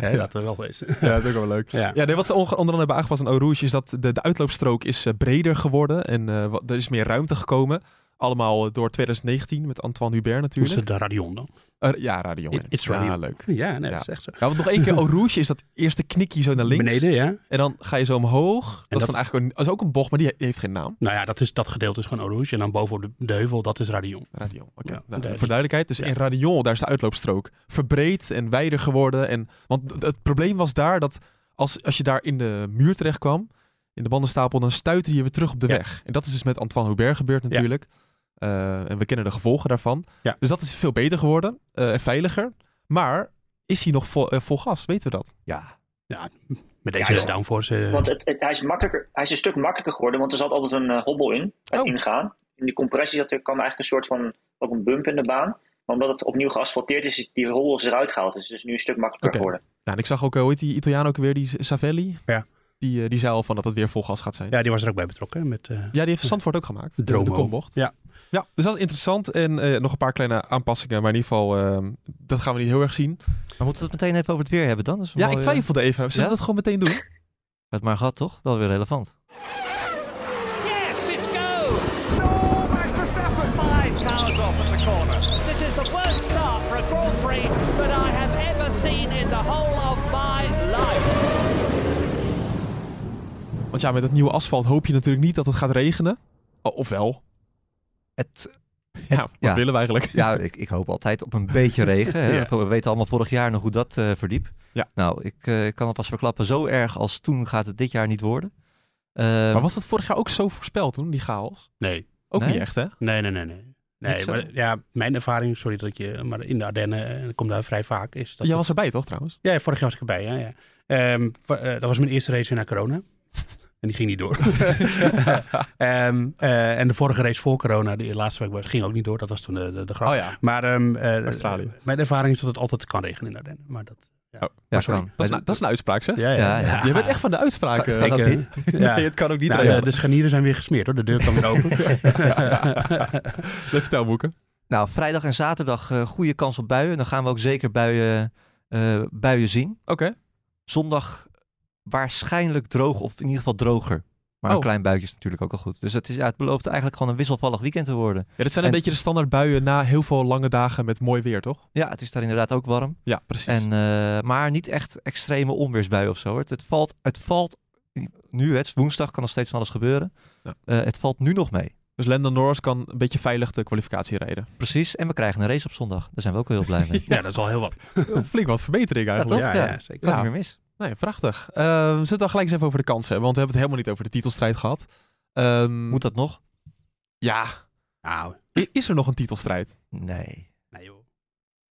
ja, dat er wel wezen. Ja, dat is ook wel leuk. Ja. Ja, nee, wat ze onder onder andere hebben aangepast aan Eau Rouge is dat de, de uitloopstrook is eh, breder geworden en eh, wat- er is meer ruimte gekomen. Allemaal door 2019 met Antoine Hubert natuurlijk. is het de radion dan? Eh, ja, radio. It- it's Ja, leuk. Ja, nee, Ja. dat is echt zo. Ja, want nog één keer Eau Rouge is dat eerste knikje zo naar links. Beneden, ja. En dan ga je zo omhoog. Dat, dat- is dan eigenlijk een, dat is ook een bocht, maar die, he- die heeft geen naam. Nou ja, dat, is, dat gedeelte is gewoon Eau Rouge. En dan bovenop de, de heuvel, dat is radion. Radio. Oké. Nou, voor duidelijkheid, dus in Radion, daar is de uitloopstrook verbreed en wijder geworden. En, want het probleem was daar dat als, als je daar in de muur terecht kwam, in de bandenstapel, dan stuitte je weer terug op de Ja. weg. En dat is dus met Antoine Hubert gebeurd natuurlijk. Eh, en we kennen de gevolgen daarvan. Ja. Dus dat is veel beter geworden eh, en veiliger. Maar is hij nog vol, eh, vol gas? Weten we dat? Ja, Ja, met deze Ja, joh. downforce. Want het, het- hij, is makkelijker, hij is een stuk makkelijker geworden, want er zat altijd een hobbel in, het Oh. ingaan. In die compressie zat er, kwam eigenlijk een soort van ook een bump in de baan. Maar omdat het opnieuw geasfalteerd is, is die hobbel is eruit gehaald. Dus het is nu een stuk makkelijker geworden. Nou, en ik zag ook, hoe heet die Italiaan ook weer, die Savelli? Ja. Die, die zei al van dat het weer vol gas gaat zijn. Ja, ja, die was er ook bij betrokken. Met, eh, die heeft Zandvoort ook gemaakt. De De, Dromo. de kombocht. Ja. Ja, dus dat is interessant. En eh, nog een paar kleine aanpassingen. Maar in ieder geval, ehm, dat gaan we niet heel erg zien. maar moeten we het meteen even over het weer hebben dan? Ja, ik twijfelde even. Zullen Ja? we dat gewoon meteen doen? Het maar gehad, toch? Wel weer relevant. Yes, it's go! No, Max Verstappen! Five cars off at the corner. This is the worst start for a Grand Prix that I have ever seen in the whole of my life. Want ja, met het nieuwe asfalt hoop je natuurlijk niet dat het gaat regenen. Of wel? Het, Ja, wat Ja. willen we eigenlijk? ja, ik, ik hoop altijd op een beetje regen. Hè? Ja. We weten allemaal vorig jaar nog hoe dat eh, verdiep. Ja. Nou, ik eh, kan alvast verklappen, zo erg als toen gaat het dit jaar niet worden. Eh, Maar was dat vorig jaar ook zo voorspeld toen, die chaos? nee. Ook Nee? niet echt, hè? Nee, nee, nee. nee. Nee, maar ja, mijn ervaring, sorry dat je, maar in de Ardennen, en ik kom daar vrij vaak, is dat... Jij het- was erbij, toch, trouwens? Ja, vorig jaar was ik erbij, ja. ja. Ehm, eh, dat was mijn eerste race weer na corona. En die ging niet door. Ehm, eh, en de vorige race voor corona, die laatste week, was- ging ook niet door. Dat was toen de, de, de grap. Oh ja. Maar ehm, eh, Australië. mijn ervaring is dat het altijd kan regenen in de Ardennen. Maar dat, ja. Oh, ja, sorry. kan. Dat is, een- dat is een uitspraak, zeg. Ja, ja. Ja. Je bent echt van de uitspraken. Kan- kan Ik, ook eh, niet. Ja. Nee, het kan ook niet. Nou, regenen. de, de scharnieren zijn weer gesmeerd hoor. De deur kan weer open. Leef vertelboeken. Nou, vrijdag en zaterdag eh, goede kans op buien. Dan gaan we ook zeker buien, eh, buien zien. Oké. Zondag waarschijnlijk droog of in ieder geval droger. Maar een Oh. klein buitje is natuurlijk ook al goed. Dus het, is, ja, het belooft eigenlijk gewoon een wisselvallig weekend te worden. Ja, dit zijn een En- beetje de standaard buien na heel veel lange dagen met mooi weer, toch? Ja, het is daar inderdaad ook warm. Ja, precies. En, eh, maar niet echt extreme onweersbuien of zo. Het, het valt, het valt nu, het is woensdag, kan nog steeds van alles gebeuren. Ja. Eh, het valt nu nog mee. Dus Landon Norris kan een beetje veilig de kwalificatie rijden. Precies. En we krijgen een race op zondag. Daar zijn we ook heel blij mee. ja, dat is al heel wat. Flink wat verbetering eigenlijk. toch? Ja, Ja. zeker. Kan niet meer mis. Nee, prachtig. Ehm, we dan gelijk eens even over de kansen hebben, want we hebben het helemaal niet over de titelstrijd gehad. Ehm, Moet dat nog? Ja, Nou, i- is er nog een titelstrijd? Nee. nee joh.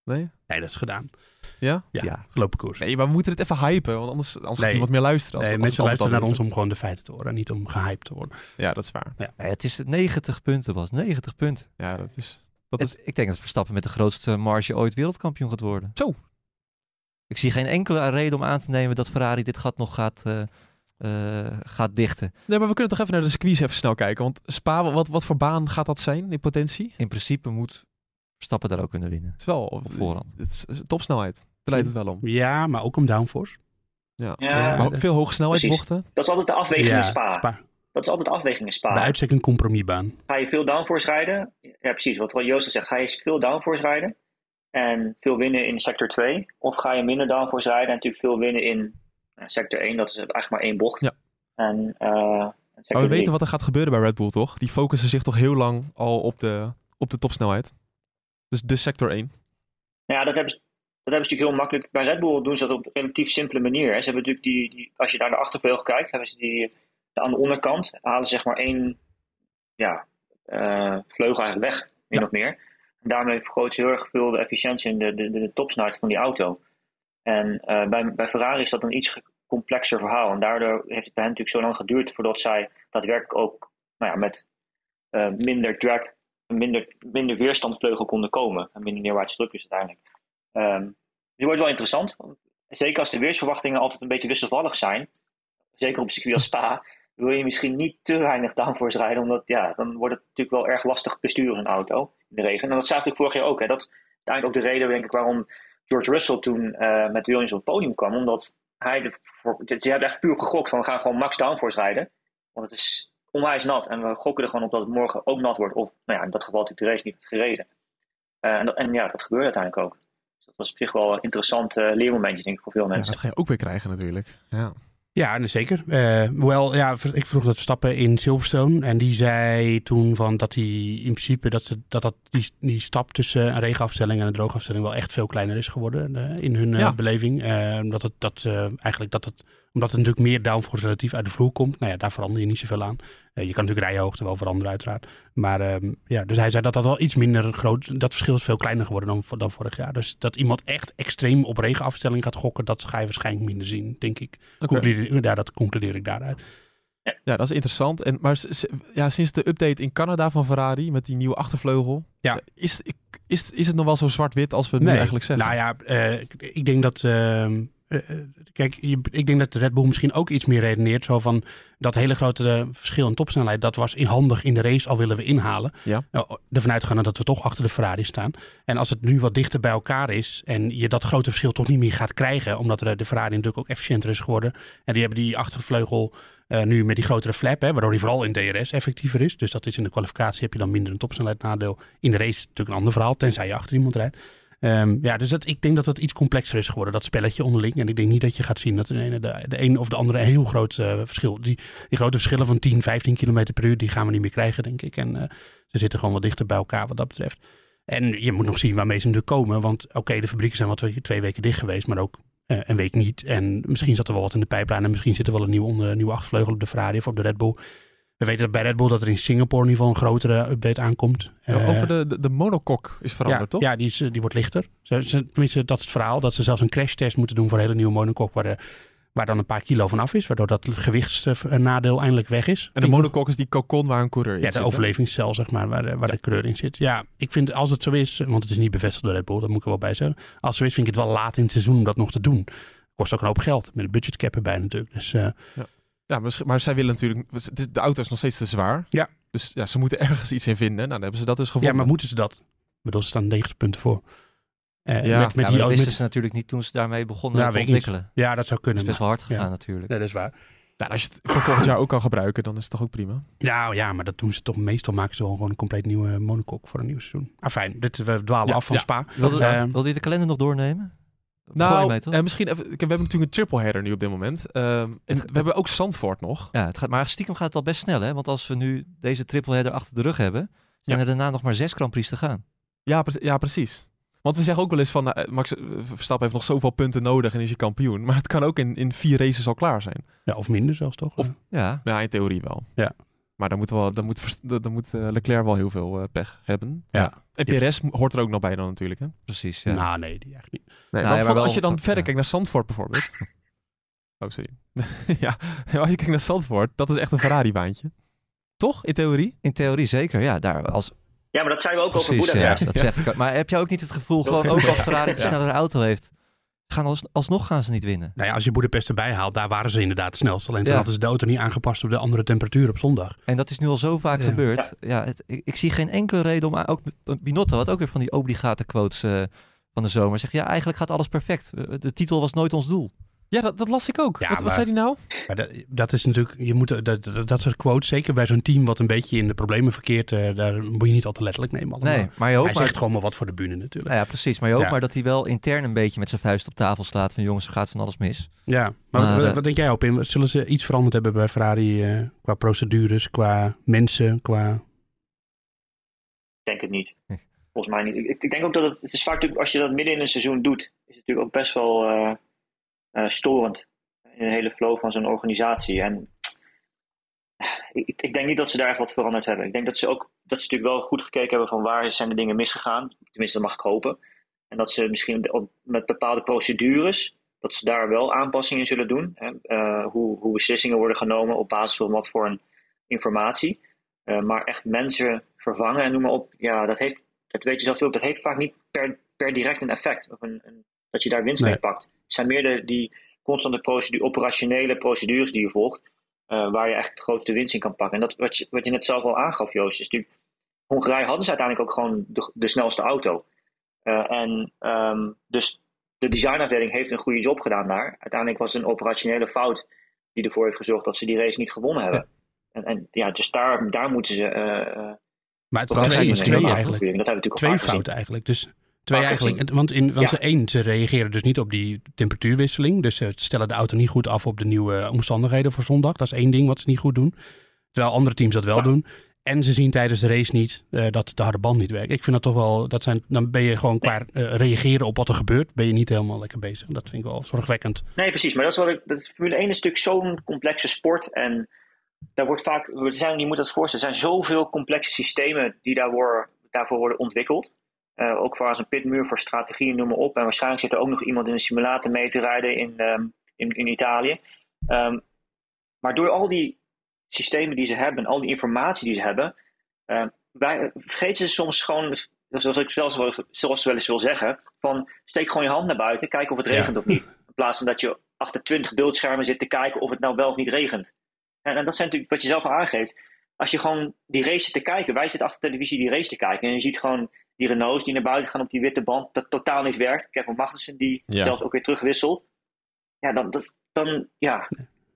Nee? Nee, dat is gedaan. Ja? Ja, Ja. gelopen koers. Nee, maar we moeten het even hypen, want anders, anders gaat Nee. niemand meer luisteren. Als, Nee, als mensen luisteren naar ons om gewoon de feiten te horen. en Niet om gehyped te worden. Ja, dat is waar. Nee, het is 90 punten, was 90 punten. Ja, dat is... Dat Het- is ik denk dat Verstappen met de grootste marge ooit wereldkampioen gaat worden. Zo. Ik zie geen enkele reden om aan te nemen dat Ferrari dit gat nog gaat, eh, eh, gaat dichten. nee, maar we kunnen toch even naar de squeeze even snel kijken. Want Spa, wat, wat voor baan gaat dat zijn in potentie? In principe moet Verstappen daar ook kunnen winnen. Het is wel... Op voorhand. Het is topsnelheid. Daar leidt het wel om. Ja, maar ook om downforce. Ja, Ja. Maar veel hoge snelheidsbochten. dat is altijd de afweging ja, in Spa. Dat is altijd de afweging in Spa. Bij uitstek een compromisbaan. Ga je veel downforce rijden? Ja, precies. Wat wat Joost al zegt. Ga je veel downforce rijden en veel winnen in sector 2? Of ga je minder downforce rijden en natuurlijk veel winnen in eh, sector 1? Dat is eigenlijk maar één bocht. Ja. En, uh, maar we weten wat er gaat gebeuren bij Red Bull, toch? Die focussen zich toch heel lang al op de, op de topsnelheid. Dus de sector 1. Ja, dat hebben, ze, dat hebben ze natuurlijk heel makkelijk. Bij Red Bull doen ze dat op een relatief simpele manier. Hè. Ze hebben natuurlijk die, die, als je naar de achtervleugel kijkt, hebben ze die aan de onderkant, halen ze zeg maar één ja, uh, vleugel eigenlijk weg, min of meer. Daarmee vergroot ze heel erg veel de efficiëntie en de, de, de topsnelheid van die auto. En uh, bij, bij Ferrari is dat een iets complexer verhaal. En daardoor heeft het bij hen natuurlijk zo lang geduurd voordat zij daadwerkelijk ook nou ja, met uh, minder drag, minder, minder weerstandvleugel konden komen. En minder neerwaartse drukjes uiteindelijk. Um, die wordt wel interessant. Zeker als de weersverwachtingen altijd een beetje wisselvallig zijn. Zeker op circuit als Spa. Wil je misschien niet te weinig downforce rijden. Omdat ja, dan wordt het natuurlijk wel erg lastig besturen een auto in de regen. En dat zagen we vorig jaar ook. Hè. Dat is eigenlijk ook de reden denk ik waarom George Russell toen uh, met Williams op het podium kwam. Omdat hij, de, voor, ze hebben echt puur gegokt van we gaan gewoon max downforce rijden. Want het is onwijs nat en we gokken er gewoon op dat het morgen ook nat wordt. Of nou ja, in dat geval natuurlijk de race niet gereden. Uh, en, en, ja, dat gebeurde uiteindelijk ook. Dus dat was op zich wel een interessant uh, leermomentje denk ik voor veel mensen. Ja, dat ga je ook weer krijgen natuurlijk. Ja. Ja, nee, zeker. Uh, wel, ja, ik vroeg dat stappen in Silverstone. En die zei toen van dat hij in principe dat, ze, dat, dat die, die stap tussen een regenafstelling en een droogafstelling wel echt veel kleiner is geworden uh, in hun uh, ja. beleving. dat het dat eigenlijk dat het omdat er natuurlijk meer downforce relatief uit de vloer komt. Nou ja, daar verander je niet zoveel aan. Uh, je kan natuurlijk rijhoogte wel veranderen uiteraard. Maar um, ja, dus hij zei dat dat wel iets minder groot... Dat verschil is veel kleiner geworden dan, dan vorig jaar. Dus dat iemand echt extreem op regenafstelling gaat gokken... dat ga je waarschijnlijk minder zien, denk ik. Okay. Ja, dat concludeer ik daaruit. Ja, dat is interessant. En, maar ja, sinds de update in Canada van Ferrari met die nieuwe achtervleugel, ja. is, is, is het nog wel zo zwart-wit als we het nee. nu eigenlijk zeggen? Nou ja, uh, ik, ik, denk dat. Uh, kijk, ik denk dat de Red Bull misschien ook iets meer redeneert. Zo van dat hele grote verschil in topsnelheid, dat was handig in de race, al willen we inhalen. Ja. Nou, ervan uitgaan dat we toch achter de Ferrari staan. En als het nu wat dichter bij elkaar is en je dat grote verschil toch niet meer gaat krijgen, omdat de Ferrari natuurlijk ook efficiënter is geworden. En die hebben die achtervleugel uh, nu met die grotere flap, hè, waardoor die vooral in DRS effectiever is. Dus dat is in de kwalificatie heb je dan minder een topsnelheid nadeel. In de race natuurlijk een ander verhaal, tenzij je achter iemand rijdt. Um, ja, dus dat, ik denk dat het iets complexer is geworden, dat spelletje onderling. En ik denk niet dat je gaat zien dat de ene, de, de een of de andere een heel groot uh, verschil. Die, die grote verschillen van 10, 15 km per uur, die gaan we niet meer krijgen, denk ik. En uh, ze zitten gewoon wat dichter bij elkaar wat dat betreft. En je moet nog zien waarmee ze nu komen. Want oké, de fabrieken zijn wat twee, twee weken dicht geweest, maar ook uh, een week niet. En misschien zat er wel wat in de pijplijn. En misschien zit er wel een nieuwe, onder, nieuwe achtervleugel op de Ferrari of op de Red Bull. We weten dat bij Red Bull dat er in Singapore in ieder geval een grotere update aankomt. Ja, over de, de, de monocoque is veranderd, ja, toch? Ja, die, is, die wordt lichter. Ze, ze, tenminste, dat is het verhaal. Dat ze zelfs een crashtest moeten doen voor een hele nieuwe monocoque. Waar, de, waar dan een paar kilo van af is. Waardoor dat gewichtsnadeel eindelijk weg is. En de monocoque is die cocon waar een coureur in ja, zit. Ja, de overlevingscel, zeg maar, waar, de, waar ja. de coureur in zit. Ja, ik vind als het zo is, want het is niet bevestigd door Red Bull, dat moet ik er wel bij zeggen. Als het zo is, vind ik het wel laat in het seizoen om dat nog te doen. Kost ook een hoop geld, met een budgetcap erbij natuurlijk. Dus... Uh, ja. Ja, maar, maar zij willen natuurlijk. De auto is nog steeds te zwaar. Ja. Dus ja, ze moeten ergens iets in vinden. Nou, dan hebben ze dat dus gevonden. Ja, maar moeten ze dat? Ik bedoel, ze staan 90 punten voor. Uh, ja, met, met ja, die, dat wisten met... ze natuurlijk niet toen ze daarmee begonnen ja, te ontwikkelen. Ja, dat zou kunnen. Het is best wel hard gegaan ja. natuurlijk. Nee, dat is waar. Nou, als je het voor volgend jaar ook kan gebruiken, dan is het toch ook prima. Nou ja, maar dat doen ze toch meestal maken ze gewoon een compleet nieuwe monocoque voor een nieuw seizoen. Ah, fijn. Dit, we dwalen ja, af van Spa. Wil, uh, wil je de kalender nog doornemen? Nou, uh, misschien even, we hebben natuurlijk een triple header nu op dit moment. Uh, en we hebben ook Zandvoort nog. Ja, het gaat, maar stiekem gaat het al best snel, hè? Want als we nu deze triple header achter de rug hebben, zijn ja. er daarna nog maar zes Grand Prix te gaan. Ja, pre ja, precies. Want we zeggen ook wel eens van, uh, Max Verstappen heeft nog zoveel punten nodig en is je kampioen. Maar het kan ook in, in vier races al klaar zijn. Ja, of minder zelfs toch? Of, ja. ja, in theorie wel. Ja. Maar dan moet, wel, dan moet, dan moet uh, Leclerc wel heel veel uh, pech hebben. Ja. En Perez hoort er ook nog bij dan natuurlijk. Hè? Precies, ja. Nou, nee, die eigenlijk niet. Nee, nou, maar ja, maar als je dan verder ja. kijkt naar Zandvoort bijvoorbeeld. oh, sorry. ja, als je kijkt naar Zandvoort, dat is echt een Ferrari-baantje. Toch, in theorie? In theorie zeker, ja. Daar als... Ja, maar dat zijn we ook Precies, over Boedapest. Ja, dat zeg ik. Maar heb je ook niet het gevoel, gewoon ook als Ferrari een snellere auto heeft, gaan als, alsnog gaan ze niet winnen. Nou ja, als je Boedapest erbij haalt, daar waren ze inderdaad het snelst. Alleen toen ja. hadden ze de auto niet aangepast op de andere temperatuur op zondag. En dat is nu al zo vaak ja. gebeurd. Ja, het, ik, ik, zie geen enkele reden om... Ook Binotto had ook weer van die obligate quotes uh, van de zomer. Zegt, ja, eigenlijk gaat alles perfect. De titel was nooit ons doel. Ja, dat, dat las ik ook. Ja, wat, zei hij nou? Maar dat, dat is natuurlijk, je moet, dat, dat, dat soort quotes, zeker bij zo'n team wat een beetje in de problemen verkeert, eh, daar moet je niet al te letterlijk nemen. Allemaal. Nee, maar je hoopt Hij maar... zegt gewoon maar wat voor de bühne natuurlijk. Nou ja, precies. Maar je hoopt Ja. maar dat hij wel intern een beetje met zijn vuist op tafel slaat van jongens, er gaat van alles mis. Ja, maar, Maar, wat, eh, wat denk jij op in? Zullen ze iets veranderd hebben bij Ferrari eh, qua procedures, qua mensen, qua... Ik denk het niet. Volgens mij niet. Ik, ik denk ook dat het, het is vaak natuurlijk, als je dat midden in een seizoen doet, is het natuurlijk ook best wel storend in de hele flow van zo'n organisatie. En ik, ik- denk niet dat ze daar echt wat veranderd hebben. Ik denk dat ze ook, dat ze natuurlijk wel goed gekeken hebben van waar zijn de dingen misgegaan. Tenminste, dat mag ik hopen. En dat ze misschien met bepaalde procedures, dat ze daar wel aanpassingen in zullen doen. Hè? Eh, hoe, hoe beslissingen worden genomen op basis van wat voor een informatie. Eh, maar echt mensen vervangen en noem maar op. Ja, dat heeft, dat weet je zelf ook, dat heeft vaak niet per, per direct een effect. Of een, een, dat je daar winst Nee. mee pakt. Het zijn meer de, die constante procedure, operationele procedures die je volgt. eh, waar je echt de grootste winst in kan pakken. En dat wat je, wat je net zelf al aangaf, Joost, is natuurlijk. Hongarije hadden ze uiteindelijk ook gewoon de, de snelste auto. Eh, en ehm, dus de designafdeling heeft een goede job gedaan daar. Uiteindelijk was het een operationele fout die ervoor heeft gezorgd dat ze die race niet gewonnen hebben. En, en ja, dus daar, daar moeten ze. eh, Maar het was twee, twee eigenlijk. Dat hebben we natuurlijk al Twee fouten eigenlijk. Dus twee eigenlijk. Want, in, want Ja. ze één, ze reageren dus niet op die temperatuurwisseling. Dus ze stellen de auto niet goed af op de nieuwe omstandigheden voor zondag. Dat is één ding wat ze niet goed doen. Terwijl andere teams dat wel Ja. doen. En ze zien tijdens de race niet eh, dat de harde band niet werkt. Ik vind dat toch wel, dat zijn, dan ben je gewoon qua eh, reageren op wat er gebeurt, ben je niet helemaal lekker bezig. Dat vind ik wel zorgwekkend. Nee, precies. Maar dat is wat ik. Dat Formule 1 is natuurlijk zo'n complexe sport. En daar wordt vaak. Er zijn, je moet dat voorstellen. Er zijn zoveel complexe systemen die daar worden, daarvoor worden ontwikkeld. Eh, ook voor als een pitmuur, voor strategieën, noem maar op. En waarschijnlijk zit er ook nog iemand in een simulator mee te rijden in, ehm, in, in Italië. Ehm, maar door al die systemen die ze hebben, al die informatie die ze hebben, ehm, wij, vergeten ze soms gewoon, zoals ik zelfs wel, zoals wel eens wil zeggen, van steek gewoon je hand naar buiten, kijk of het Ja. regent of niet. In plaats van dat je achter 20 beeldschermen zit te kijken of het nou wel of niet regent. En, en dat zijn natuurlijk wat je zelf al aangeeft. Als je gewoon die race zit te kijken, wij zitten achter de televisie die race te kijken. En je ziet gewoon die Renaults die naar buiten gaan op die witte band, dat totaal niet werkt. Kevin Magnussen die Ja. zelfs ook weer terugwisselt. Ja, dan, dat, dan ja,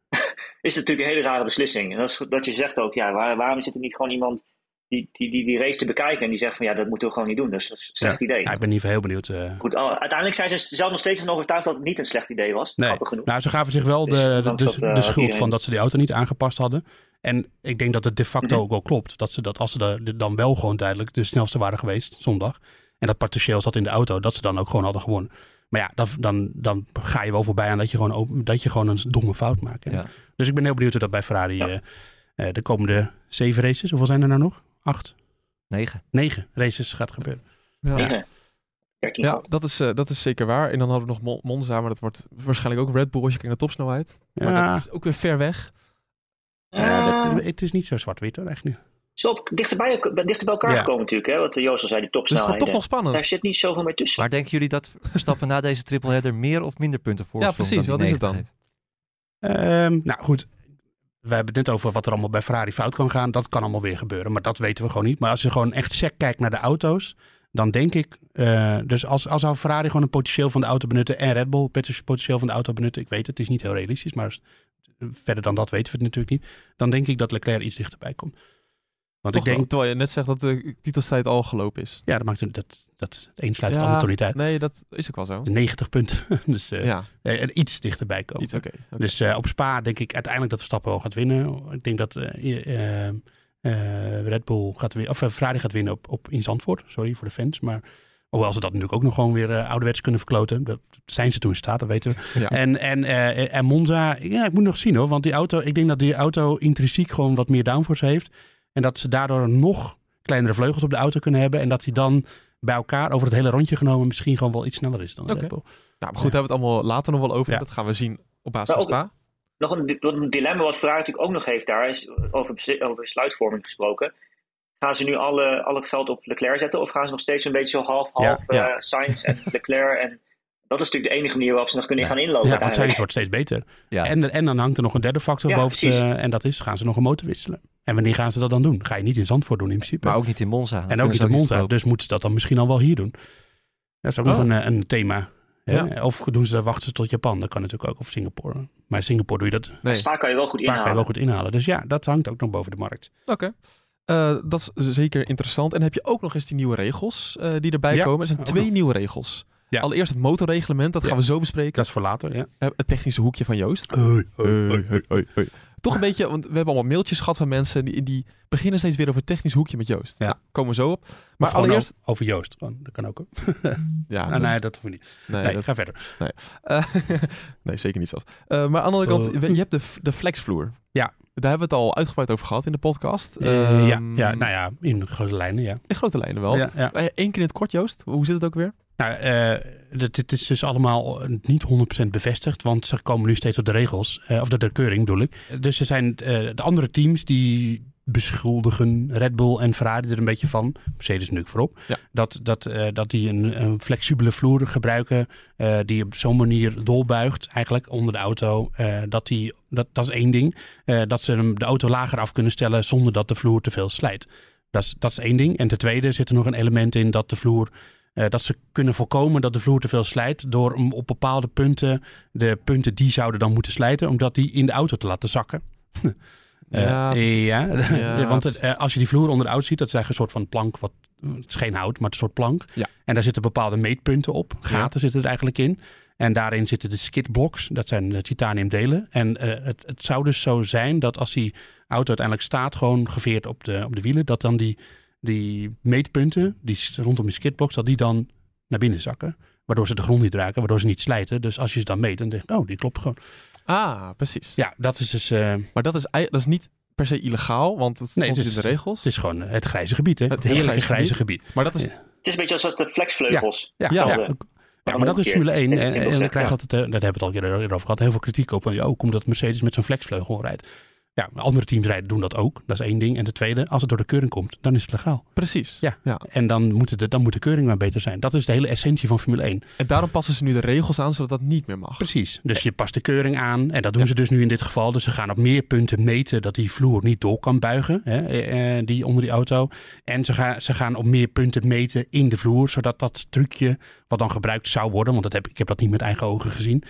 is het natuurlijk een hele rare beslissing. En dat, is, dat je zegt ook, ja, waar- waarom zit er niet gewoon iemand die die, die die race te bekijken en die zegt van ja, dat moeten we gewoon niet doen. Dus dat is een slecht idee. Ja, ik ben niet heel benieuwd. eh. Goed, al- uiteindelijk zijn ze zelf nog steeds van overtuigd dat het niet een slecht idee was. Nee. Grappig genoeg. Nou, ze gaven zich wel Dus, de, de, ondanks de, dat, eh, de schuld iedereen- van dat ze die auto niet aangepast hadden. En ik denk dat het de facto Mhm. ook wel klopt. Dat, ze dat als ze de- dan wel gewoon duidelijk de snelste waren geweest zondag. En dat potentieel zat in de auto. Dat ze dan ook gewoon hadden gewonnen. Maar ja, dan, dan, dan ga je wel voorbij aan dat je gewoon, op- dat je gewoon een domme fout maakt. hè. Ja. Dus ik ben heel benieuwd hoe dat bij Ferrari Ja. eh, eh, de komende zeven races, hoeveel zijn er nou nog? Acht? Negen. Negen races gaat gebeuren. Ja. Negen. 13 Ja, goal. dat is, eh, dat is zeker waar. En dan hadden we nog Mon- Monza, maar dat wordt waarschijnlijk ook Red Bull als je kijkt naar topsnelheid. Maar Ja. dat is ook weer ver weg. Ja, dat, het is niet zo zwart-wit hoor, echt nu. Zo op, dichterbij, dichter bij elkaar Ja. gekomen natuurlijk. Hè? Wat Joost al zei, die Dus het wordt topsnelheden. toch nog spannend. Daar zit niet zoveel meer tussen. Maar denken jullie dat Verstappen na deze triple header meer of minder punten voor Ja, precies. Wat is het dan? Ehm, nou goed, we hebben het net over wat er allemaal bij Ferrari fout kan gaan. Dat kan allemaal weer gebeuren, maar dat weten we gewoon niet. Maar als je gewoon echt sec kijkt naar de auto's, dan denk ik... eh, dus als, als zou Ferrari gewoon een potentieel van de auto benutten en Red Bull het potentieel van de auto benutten. Ik weet het, het is niet heel realistisch, maar verder dan dat weten we het natuurlijk niet. Dan denk ik dat Leclerc iets dichterbij komt. Want Toch ik denk, terwijl je net zegt dat de titelstrijd al gelopen is. ja, dat maakt het, dat, dat het een sluit het Ja, ander toch niet uit. Nee, dat is ook wel zo. 90 punten, dus eh, Ja, er iets dichterbij komen. iets. Dus eh, op Spa denk ik uiteindelijk dat Verstappen wel gaat winnen. Ik denk dat eh, Red Bull gaat winnen, of Ferrari gaat winnen op, op in Zandvoort. Sorry voor de fans, maar hoewel ze dat natuurlijk ook nog gewoon weer ouderwets kunnen verkloten. Dat zijn ze toen in staat, dat weten we. Ja. En, en, en Monza, ja, ik moet nog zien hoor, want die auto, ik denk dat die auto intrinsiek gewoon wat meer downforce heeft en dat ze daardoor nog kleinere vleugels op de auto kunnen hebben en dat die dan bij elkaar over het hele rondje genomen misschien gewoon wel iets sneller is dan. Red Bull. Nou, maar goed, daar hebben we het allemaal later nog wel over. Ja. Dat gaan we zien op basis van Spa. Nog een, di- wat een dilemma wat Ferrari natuurlijk ook nog heeft daar, is over, over besluitvorming gesproken. Gaan ze nu alle, al het geld op Leclerc zetten of gaan ze nog steeds een beetje zo half-half Ja, ja. eh, Sainz en Leclerc? En dat is natuurlijk de enige manier waarop ze nog kunnen Ja. gaan inlopen. Ja, want uiteindelijk. wordt steeds beter. Ja. En, en dan hangt er nog een derde factor Ja, boven. eh, en dat is, gaan ze nog een motor wisselen. En wanneer gaan ze dat dan doen? Ga je niet in Zandvoort doen in principe. Maar ook niet in Monza. En ook niet in Monza. Dus moeten ze dat dan misschien al wel hier doen. Dat is ook Oh. nog een, eh, een thema. Ja. Of doen ze, wachten ze tot Japan. Dat kan natuurlijk ook. Of Singapore. Maar in Singapore doe je dat Nee. Spa kan je wel goed Waar kan je inhalen. wel goed inhalen. Dus ja, dat hangt ook nog boven de markt. Oké. Eh, dat is zeker interessant. En heb je ook nog eens die nieuwe regels eh, die erbij Ja, komen. Er zijn twee nog. nieuwe regels. Ja. Allereerst het motorreglement, dat Ja. gaan we zo bespreken. Dat is voor later, ja. Eh, het technische hoekje van Joost. Hoi, Hoi, hoi, hoi, hoi. Toch een beetje, want we hebben allemaal mailtjes gehad van mensen die, die beginnen steeds weer over het technisch hoekje met Joost. Ja. Nou, komen we zo op. Maar allereerst... over, over Joost. Gewoon, dat kan ook. Ja, Ah, nee, dat hoeft niet. nee, Nee, dat- ga verder. eh, nee, zeker niet zelfs. Eh, maar aan de andere kant, Oh. je hebt de, de flexvloer. Ja. Daar hebben we het al uitgebreid over gehad in de podcast. Eh, ja, Ehm, ja, nou ja, in grote lijnen, ja. In grote lijnen wel. Ja, ja. Eén keer in het kort, Joost. Hoe zit het ook weer? Nou, eh, dit, dit is dus allemaal niet 100% bevestigd, want ze komen nu steeds op de regels, eh, of de, de keuring bedoel ik. Dus er zijn eh, de andere teams die beschuldigen Red Bull en Ferrari er een beetje van, Mercedes nu voorop, Ja. dat, dat, eh, dat die een, een flexibele vloer gebruiken eh, die op zo'n manier doorbuigt eigenlijk onder de auto. eh, dat, die, dat, dat is één ding, Eh, dat ze hem de auto lager af kunnen stellen zonder dat de vloer te veel slijt. Dat is, dat is één ding. En ten tweede zit er nog een element in dat de vloer eh, dat ze kunnen voorkomen dat de vloer te veel slijt door om op bepaalde punten, de punten die zouden dan moeten slijten, omdat die in de auto te laten zakken. Eh, Ja, ja. Ja, want het, eh, als je die vloer onder de auto ziet, dat is eigenlijk een soort van plank, wat, het is geen hout, maar een soort plank. Ja. En daar zitten bepaalde meetpunten op, gaten zitten er eigenlijk in. En daarin zitten de skidblocks, dat zijn de titaniumdelen. En het, het zou dus zo zijn dat als die auto uiteindelijk staat, gewoon geveerd op de, op de wielen, dat dan die, die meetpunten die rondom die skidblocks, dat die dan naar binnen zakken. Waardoor ze de grond niet raken, waardoor ze niet slijten. Dus als je ze dan meet, dan denk je, oh, die klopt gewoon. Ah, precies. Ja, dat is dus, eh, Maar dat is, dat is niet per se illegaal, want het Nee, het in de regels. het is gewoon het grijze gebied, hè? Het Het, heerlijke grijze grijze gebied. maar dat is, Ja. Het is een beetje als de flexvleugels. Ja, Ja. ja, Hetzelfde. ja, maar dat is Formule 1. Ja, En, is en heel dan krijg je ja. altijd, eh, daar hebben we het al eerder eerder over gehad, heel veel kritiek op. Van, oh, komt dat Mercedes met zo'n flexvleugel rijdt. Ja, andere teams rijden doen dat ook. Dat is één ding. En ten tweede, als het door de keuring komt, dan is het legaal. precies. Ja. ja. En dan moet, de, dan moet de keuring maar beter zijn. Dat is de hele essentie van Formule 1. En daarom passen ze nu de regels aan, zodat dat niet meer mag. Precies. Dus je past de keuring aan. En dat doen ze dus nu in dit geval. Dus ze gaan op meer punten meten dat die vloer niet door kan buigen. Hè, eh, eh, die onder die auto. En ze, gaan ze gaan op meer punten meten in de vloer. Zodat dat trucje wat dan gebruikt zou worden. Want dat heb, ik heb dat niet met eigen ogen gezien.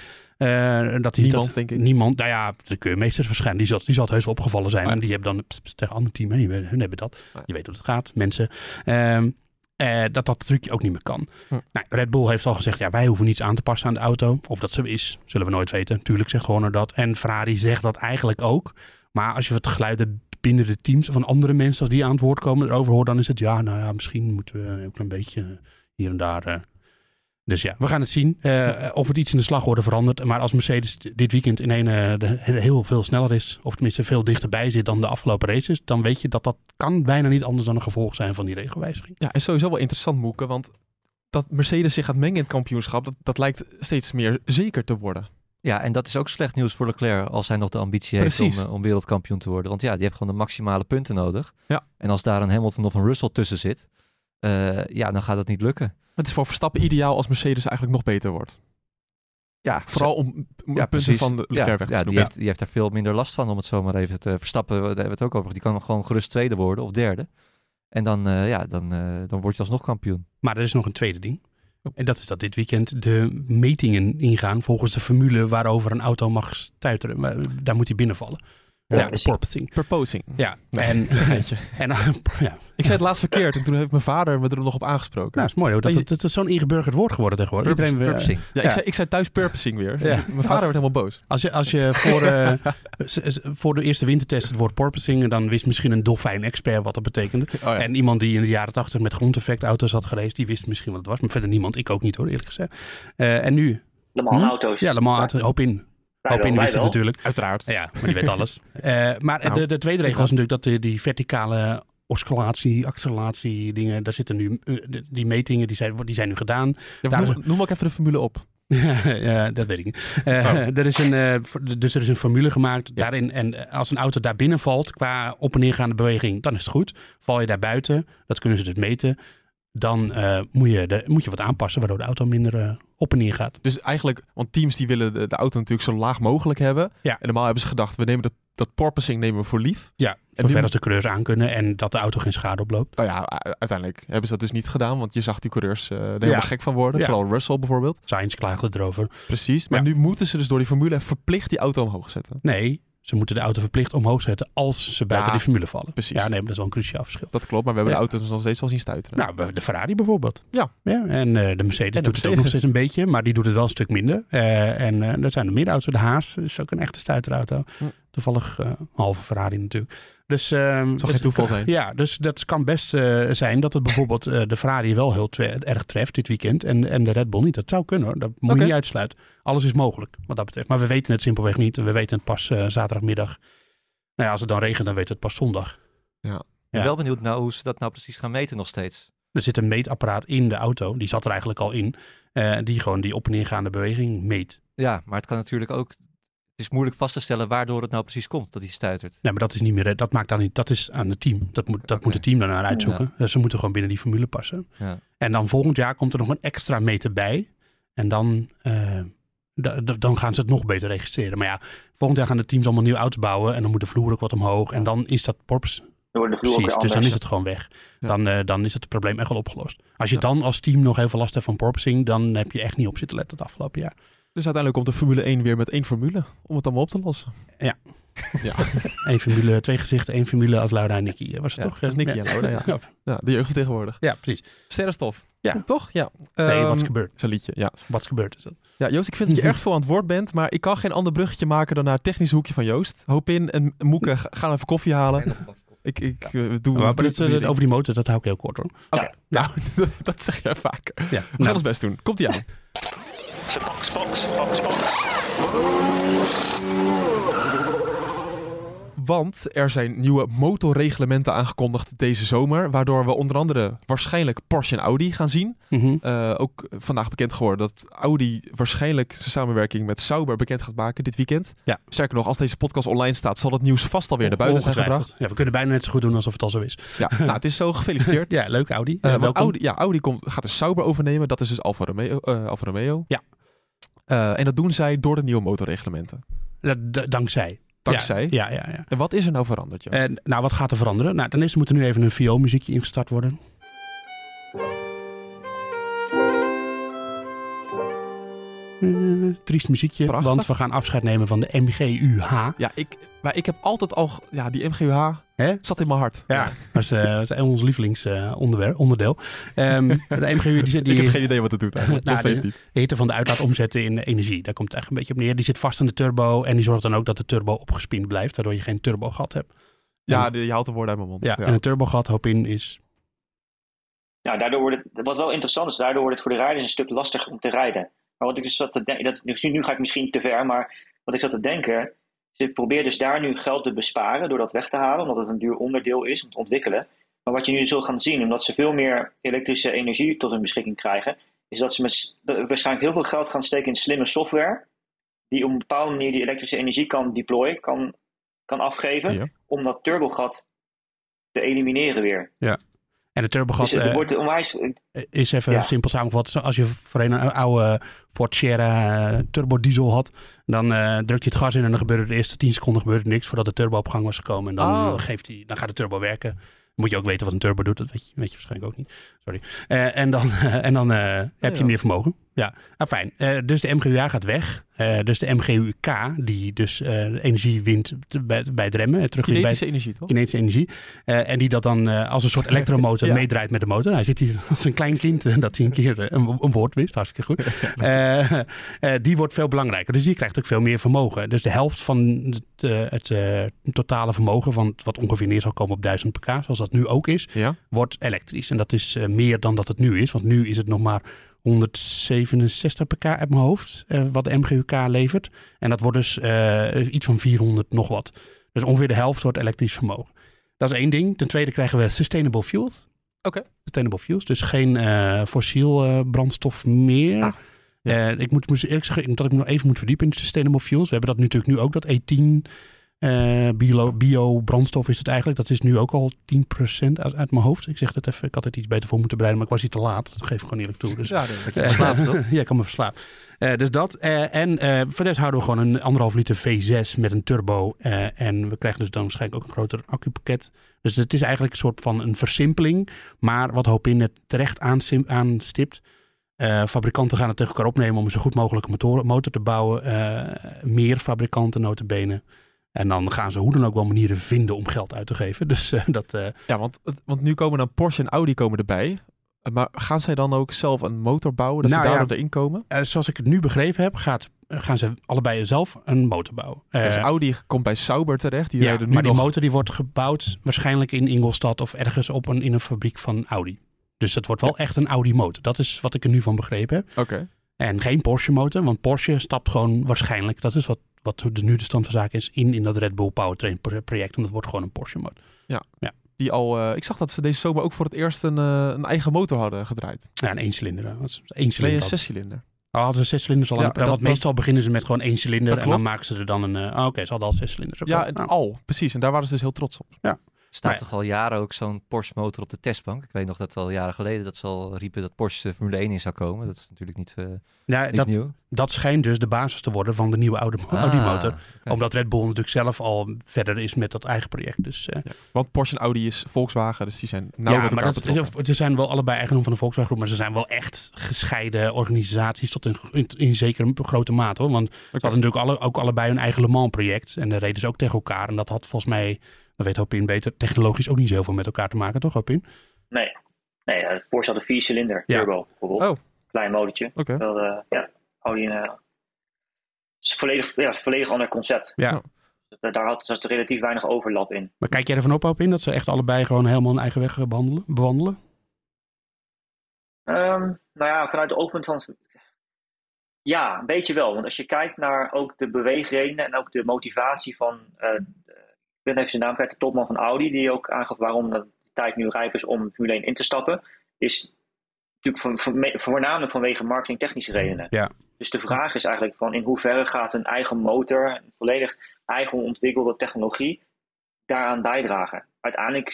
Eh, dat die, Niemand, dat, denk ik. Niemand. Nou ja, de keurmeesters waarschijnlijk. Die zal, die zal het heus wel opgevallen zijn. En die hebben dan tegen andere team. Hey, hun hebben dat. Ja. Je weet hoe het gaat. Mensen. Ehm, eh, dat dat trucje ook niet meer kan. Hm. Nou, Red Bull heeft al gezegd, ja, wij hoeven niets aan te passen aan de auto. Of dat zo is, zullen we nooit weten. Tuurlijk zegt Horner dat. En Ferrari zegt dat eigenlijk ook. Maar als je wat geluiden binnen de teams van andere mensen, als die aan het woord komen, erover hoort, dan is het ja, nou ja, misschien moeten we ook een beetje hier en daar. eh. Dus ja, we gaan het zien. eh, of het iets in de slagorde verandert. Maar als Mercedes dit weekend in een eh, de- heel veel sneller is, of tenminste veel dichterbij zit dan de afgelopen races, dan weet je dat dat kan bijna niet anders dan een gevolg zijn van die regelwijziging. Ja, en sowieso wel interessant, Moeke, want dat Mercedes zich gaat mengen in het kampioenschap, dat, dat lijkt steeds meer zeker te worden. Ja, en dat is ook slecht nieuws voor Leclerc als hij nog de ambitie heeft om, eh, om wereldkampioen te worden. Want ja, die heeft gewoon de maximale punten nodig. Ja. En als daar een Hamilton of een Russell tussen zit, eh, ja, dan gaat het niet lukken. Het is voor Verstappen ideaal als Mercedes eigenlijk nog beter wordt. Ja, Vooral om, om ja, punten precies. van de ja, Leclerc weg te ja, die, heeft, die heeft daar veel minder last van om het zomaar even te verstappen. Daar hebben we het ook over. Die kan gewoon gerust tweede worden of derde. En dan, eh, ja, dan, eh, dan word je alsnog kampioen. Maar er is nog een tweede ding. En dat is dat dit weekend de metingen ingaan volgens de formule waarover een auto mag stuiteren. Maar Daar moet hij binnenvallen. Ja, de porpoising. Proposing. Ja, Nee. en, Weet je. en ja. Ik zei het laatst verkeerd en toen heeft mijn vader me er nog op aangesproken. Nou, is mooi hoor. Dat, het, is zo'n ingeburgerd woord geworden tegenwoordig. Iedereen, eh, Purposing. ja, ik. Zei, ik zei thuis purposing weer. Ja. Mijn vader werd helemaal boos. als je, als je voor, eh, voor de eerste wintertest het woord porpoising, dan wist misschien een dolfijn-expert wat dat betekende. Oh, ja. En iemand die in de jaren tachtig met grondeffectauto's had gereisd, die wist misschien wat het was. Maar verder niemand. Ik ook niet hoor, eerlijk gezegd. Eh, en nu? De Mans Hm? auto's. Ja, Le Mans, Ja, hoop in. Wij wist het natuurlijk. Uiteraard. Ja, maar die weet alles. Eh, maar Nou, de, de tweede regel is natuurlijk dat die, die verticale oscillatie, acceleratie dingen, daar zitten nu, eh, de- die metingen, die zijn, die zijn nu gedaan. Ja, Daar noem, noem ook even de formule op. ja, dat weet ik niet. Eh, er is een, eh, dus er is een formule gemaakt daarin. En als een auto daar binnen valt qua op- en neergaande beweging, dan is het goed. Val je daar buiten, dat kunnen ze dus meten. Dan eh, moet, je de, moet je wat aanpassen, waardoor de auto minder eh, op en neer gaat. Dus eigenlijk, want teams die willen de, de auto natuurlijk zo laag mogelijk hebben. Ja. En normaal hebben ze gedacht, we nemen dat, dat porpoising nemen we voor lief. Ja, En als de coureurs aan kunnen en dat de auto geen schade oploopt. Nou ja, uiteindelijk hebben ze dat dus niet gedaan, want je zag die coureurs eh, er helemaal gek van worden. Ja. Vooral Russell bijvoorbeeld. Sainz klaagde erover. Precies. Maar nu moeten ze dus door die formule verplicht die auto omhoog zetten. Nee, ze moeten de auto verplicht omhoog zetten als ze buiten Ja, die formule vallen. precies. Ja, nee, dat is wel een cruciaal verschil. Dat klopt, maar we hebben Ja. de auto's nog steeds wel zien stuiteren. Nou, de Ferrari bijvoorbeeld. Ja. en eh, de Mercedes En de doet het ook nog steeds een beetje, maar die doet het wel een stuk minder. Eh, en eh er zijn er meer auto's. De Haas is ook een echte stuiterauto. Hm. Toevallig eh, halve Ferrari natuurlijk. Dus, ehm, Zal dat- geen toeval zijn. Ja, dus dat kan best eh, zijn dat het bijvoorbeeld eh, de Ferrari wel heel erg treft dit weekend en, en de Red Bull niet. Dat zou kunnen hoor. Dat moet je niet uitsluiten. Alles is mogelijk wat dat betreft. Maar we weten het simpelweg niet. We weten het pas eh, zaterdagmiddag. Nou ja, als het dan regent, dan weten we het pas zondag. Ik Ja. ben wel benieuwd nou hoe ze dat nou precies gaan meten nog steeds. Er zit een meetapparaat in de auto. Die zat er eigenlijk al in. eh, die gewoon die op- en neergaande beweging meet. Ja, maar het kan natuurlijk ook... Het is moeilijk vast te stellen waardoor het nou precies komt dat hij stuitert. Nee, maar dat is niet meer. Dat maakt dan niet. Dat is aan het team. Dat moet, dat moet het team dan naar uitzoeken. Dus ze moeten gewoon binnen die formule passen. Ja. En dan volgend jaar komt er nog een extra meter bij. En dan, eh, da- da- dan gaan ze het nog beter registreren. Maar ja, volgend jaar gaan de teams allemaal nieuwe auto's bouwen. En dan moet de vloer ook wat omhoog. En dan is dat porps. Dan wordt de vloer ook Precies. Dus dan is het gewoon weg. Ja. Dan, eh, dan is het probleem echt wel opgelost. Als je Ja. dan als team nog heel veel last hebt van porpoising. Dan heb je echt niet op zitten letten het afgelopen jaar. Dus uiteindelijk komt de Formule 1 weer met één formule om het allemaal op te lossen. Ja. ja. Eén formule, twee gezichten, één formule als Laura en Nicky. Was het Ja, toch? dat is Nicky en Laura, ja. ja. ja, de jeugd tegenwoordig. Ja, precies. Sterrenstof. Ja. Toch? Ja. Nee, Ehm, wat is gebeurd? Zo'n liedje, ja. Wat is gebeurd is dat? Ja, Joost, ik vind dat je erg veel aan het woord bent, maar ik kan geen ander bruggetje maken dan naar het technische hoekje van Joost. Hoop in en Moeke ga- gaan even koffie halen. Ik, ik eh, doe... Maar dat, eh, over die motor, dat hou ik heel kort hoor. Oké, nou, dat, dat zeg jij vaker. Ja, We gaan nou, ons best doen. Komt ie aan. So box, box, box, box. Want er zijn nieuwe motorreglementen aangekondigd deze zomer, waardoor we onder andere waarschijnlijk Porsche en Audi gaan zien. mhm. Eh, ook vandaag bekend geworden dat Audi waarschijnlijk zijn samenwerking met Sauber bekend gaat maken dit weekend. Ja. Sterker nog, als deze podcast online staat, zal het nieuws vast alweer naar buiten zijn gebracht. Ja, we kunnen bijna net zo goed doen alsof het al zo is. Ja, nou, het is zo gefeliciteerd. Ja, leuk Audi. Eh, welkom. Audi, ja, Audi komt, gaat de Sauber overnemen. Dat is dus Alfa Romeo. eh, Alfa Romeo. Ja. En dat doen zij door de nieuwe motorreglementen. Dat- d- dankzij. Dankzij. Ja, ja, ja. ja. En wat is er nou veranderd, Joost? En, nou, wat gaat er veranderen? Nou, ten eerste moet er nu even een VO-muziekje ingestart worden. Eh, triest muziekje, Prachtig. want we gaan afscheid nemen van de MGUH. Ja, ik, maar ik heb altijd al... Ja, die MGUH Hè? zat in mijn hart. Ja, dat is, is ons lievelingsonderdeel. Ehm de MGU die, zit- die, Ik heb geen idee wat het doet eigenlijk. Nou, steeds de- niet. de hitte van de uitlaat omzetten in energie. Daar komt het echt een beetje op neer. Die zit vast aan de turbo en die zorgt dan ook dat de turbo opgespind blijft, waardoor je geen turbogat hebt. Ja, de- je haalt de woorden uit mijn mond. Ja, en een turbogat, hoop in, is... Nou, daardoor wordt het, wat wel interessant is, daardoor wordt het voor de rijders een stuk lastiger om te rijden. Maar wat ik dus zat te denken, dat, dus nu, nu ga ik misschien te ver, maar wat ik zat te denken, ze proberen dus daar nu geld te besparen door dat weg te halen, omdat het een duur onderdeel is om te ontwikkelen. Maar wat je nu zult gaan zien, omdat ze veel meer elektrische energie tot hun beschikking krijgen, is dat ze met, waarschijnlijk heel veel geld gaan steken in slimme software, die op een bepaalde manier die elektrische energie kan deployen, kan, kan afgeven, Ja. om dat turbogat te elimineren weer. En de turbogat Dus eh, wordt onwijs, is even Ja. simpel samengevat. zo Als je voorheen een oude Ford Sierra eh, turbo diesel had, dan eh, druk je het gas in en dan gebeurde de eerste 10 seconden gebeurde niks voordat de turbo op gang was gekomen. En dan, Oh. geeft hij, dan gaat de turbo werken. Moet je ook weten wat een turbo doet, dat weet je, weet je waarschijnlijk ook niet. Sorry. Eh, en dan, en dan eh, heb je ja. meer vermogen. Ja, ah, fijn. Eh, dus de MGUA gaat weg. Eh, dus de MGUK, die dus eh, energie wint bij, bij het remmen, eh, terugwint bij Kinetische energie, toch? kinetische energie. En die dat dan als een soort elektromotor Ja. meedraait met de motor. Hij zit hier als een klein kind dat hij een keer een, een woord wist. Hartstikke goed. Die wordt veel belangrijker. Dus die krijgt ook veel meer vermogen. Dus de helft van het, het totale vermogen, van wat ongeveer neer zal komen op 1000 pk, zoals dat nu ook is, Ja. wordt elektrisch. En dat is meer dan dat het nu is. Want nu is het nog maar 167 pk uit mijn hoofd, eh, wat de MGUK levert. En dat wordt dus eh, iets van 400 nog wat. Dus ongeveer de helft wordt elektrisch vermogen. Dat is één ding. Ten tweede krijgen we sustainable fuels. Oké. Sustainable fuels, dus geen eh, fossiel brandstof meer. Ah, ik moet, moet eerlijk zeggen dat ik me nog even moet verdiepen in sustainable fuels. We hebben dat natuurlijk nu ook, dat E10 Eh, bio, bio-brandstof is het eigenlijk. Dat is nu ook al 10% uit, uit mijn hoofd. Ik zeg dat even. Ik had het iets beter voor moeten bereiden, maar ik was hier te laat. Dat geef ik gewoon eerlijk toe. Dus, Ja. Dat verslaafd, toch? ja, ik kan me verslapen. Eh, dus dat. Eh, en eh voor de rest houden we gewoon een anderhalf liter V6 met een turbo. Eh, en we krijgen dus dan waarschijnlijk ook een groter accupakket. Dus het is eigenlijk een soort van een versimpeling. Maar wat Hopin het terecht aanstipt. eh, fabrikanten gaan het tegen elkaar opnemen om een zo goed mogelijke motor, motor te bouwen. Eh, meer fabrikanten notabene. En dan gaan ze hoe dan ook wel manieren vinden om geld uit te geven. Dus eh, dat... eh, Ja, want, want nu komen dan Porsche en Audi komen erbij. Eh, Maar gaan zij dan ook zelf een motor bouwen, dat Nou ze ja. daarop erin komen? eh, zoals ik het nu begrepen heb, gaat, gaan ze allebei zelf een motor bouwen. dus Audi komt bij Sauber terecht. Die ja, nu maar die nog... motor die wordt gebouwd waarschijnlijk in Ingolstadt of ergens op een, in een fabriek van Audi. Dus dat wordt wel echt een Audi motor. Dat is wat ik er nu van begrepen heb. Oké. En geen Porsche motor, want Porsche stapt gewoon waarschijnlijk, dat is wat, wat de, nu de stand van zaken is, in, in dat Red Bull Powertrain pro- project. En dat wordt gewoon een Porsche motor. Die al, eh, ik zag dat ze deze zomer ook voor het eerst een, eh, een eigen motor hadden gedraaid. Ja, een één Nee, cilinder. een zescilinder. Oh, hadden ze zes cilinders al Ja, aan? dat- want dat- meestal beginnen ze met gewoon één cilinder en dan maken ze er dan een... eh, oh, Oké, ze hadden al zes cilinders. Ja, al. en Nou, al, precies. En daar waren ze dus heel trots op. staat Maar ja. toch al jaren ook zo'n Porsche motor op de testbank. Ik weet nog dat al jaren geleden dat ze al riepen dat Porsche Formule 1 in zou komen. Dat is natuurlijk niet, eh, ja, niet dat, nieuw. dat schijnt dus de basis te worden van de nieuwe Audi, Ah, Audi motor. Omdat Red Bull natuurlijk zelf al verder is met dat eigen project. Dus eh, Ja. Want Porsche en Audi is Volkswagen, dus die zijn nauw ja, met maar elkaar dat, betrokken. ze zijn wel allebei eigendom van de Volkswagen Groep, maar ze zijn wel echt gescheiden organisaties tot in, in, in zekere grote mate hoor. Want ze hadden natuurlijk alle, ook allebei hun eigen Le Mans project en daar reden ze ook tegen elkaar. En dat had volgens mij, dat weet Hopin beter, technologisch ook niet zo heel veel met elkaar te maken, toch Hopin? Nee. Nee, eh, Porsche had een viercilinder Ja. turbo bijvoorbeeld. Oh. Klein motortje. Oké. Terwijl, eh, ja, Audi een... eh, het is volledig, ja, volledig ander concept. Ja. Ja. Daar, daar had, zat er relatief weinig overlap in. Maar kijk jij ervan op Hopin dat ze echt allebei gewoon helemaal een eigen weg behandelen, bewandelen? Ehm, nou ja, vanuit de oogpunt van. Ja, een beetje wel. Want als je kijkt naar ook de beweegredenen en ook de motivatie van. eh, ben even zijn naam kwijt, de topman van Audi, die ook aangaf waarom de tijd nu rijp is om Formule 1 in te stappen. Is natuurlijk voor, voor- voornamelijk vanwege marketingtechnische redenen. Ja. Dus de vraag is eigenlijk van in hoeverre gaat een eigen motor, een volledig eigen ontwikkelde technologie, daaraan bijdragen. Uiteindelijk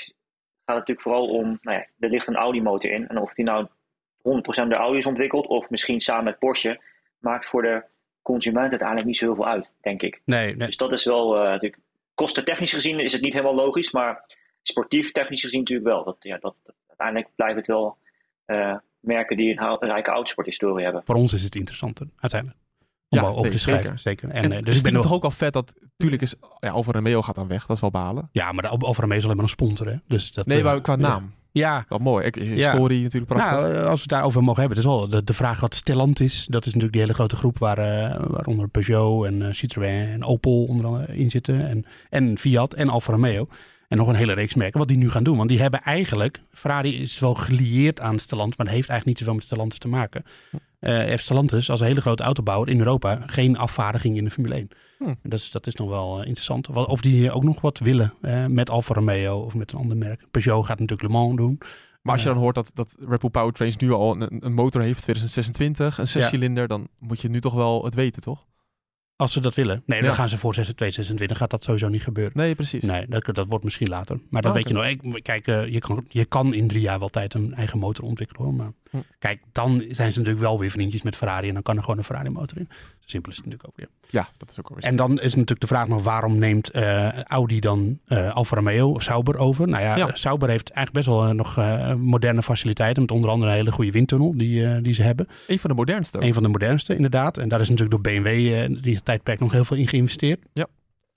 gaat het natuurlijk vooral om, nou ja, er ligt een Audi motor in. En of die nou 100% door Audi is ontwikkeld, of misschien samen met Porsche, maakt voor de consument uiteindelijk niet zo heel veel uit, denk ik. Nee, nee. Dus dat is wel, eh natuurlijk, kostentechnisch gezien is het niet helemaal logisch, maar sportief technisch gezien natuurlijk wel. Dat, ja, dat, uiteindelijk blijven het wel eh, merken die een hou- rijke autosporthistorie hebben. voor ons is het interessanter uiteindelijk. Om Ja, wel over nee, te schrijven. Zeker. En, En, eh, dus ik ben het toch ook al vet dat... Tuurlijk is... Ja, Alfa Romeo gaat dan weg. Dat is wel balen. Ja, maar Alfa Romeo is alleen maar een sponsor, hè? Dus dat, Nee, eh, maar qua ja. naam. Ja, Wel mooi. Ik, historie natuurlijk prachtig. nou, eh, als we het daarover mogen hebben. Het is wel de, de vraag wat Stellantis, dat is natuurlijk die hele grote groep waar, eh, waaronder Peugeot en eh, Citroën en Opel onder andere in zitten. En, en Fiat en Alfa Romeo. En nog een hele reeks merken wat die nu gaan doen. Want die hebben eigenlijk, Ferrari is wel gelieerd aan Stellantis, maar heeft eigenlijk niet zoveel met Stellantis te maken. Eh heeft Stellantis als een hele grote autobouwer in Europa geen afvaardiging in de Formule 1. Hm. Dat, is, dat is nog wel eh, interessant. Of die ook nog wat willen eh, met Alfa Romeo of met een ander merk. Peugeot gaat natuurlijk Le Mans doen. Maar als je Ja. dan hoort dat, dat Red Bull Powertrains nu al een, een motor heeft, 2026, een Ja. zescilinder, dan moet je nu toch wel het weten, toch? Als ze dat willen. Nee, Ja. dan gaan ze voor 2026 gaat dat sowieso niet gebeuren. Nee, precies. Nee, dat, dat wordt misschien later. Maar dan Ah, weet je nog. Kijk, eh, je, kan, je kan in drie jaar wel tijd een eigen motor ontwikkelen hoor. Maar Hm. kijk, dan zijn ze natuurlijk wel weer vriendjes met Ferrari. En dan kan er gewoon een Ferrari motor in. Zo simpel is het natuurlijk ook weer. Ja, dat is ook alweer. En dan is natuurlijk de vraag nog waarom neemt eh, Audi dan eh Alfa Romeo of Sauber over? Nou ja, Ja. Sauber heeft eigenlijk best wel eh, nog eh, moderne faciliteiten. Met onder andere een hele goede windtunnel die, eh, die ze hebben. Een van de modernste. ook. Een van de modernste, inderdaad. En daar is natuurlijk door BMW eh die tijdperk nog heel veel in geïnvesteerd. Ja.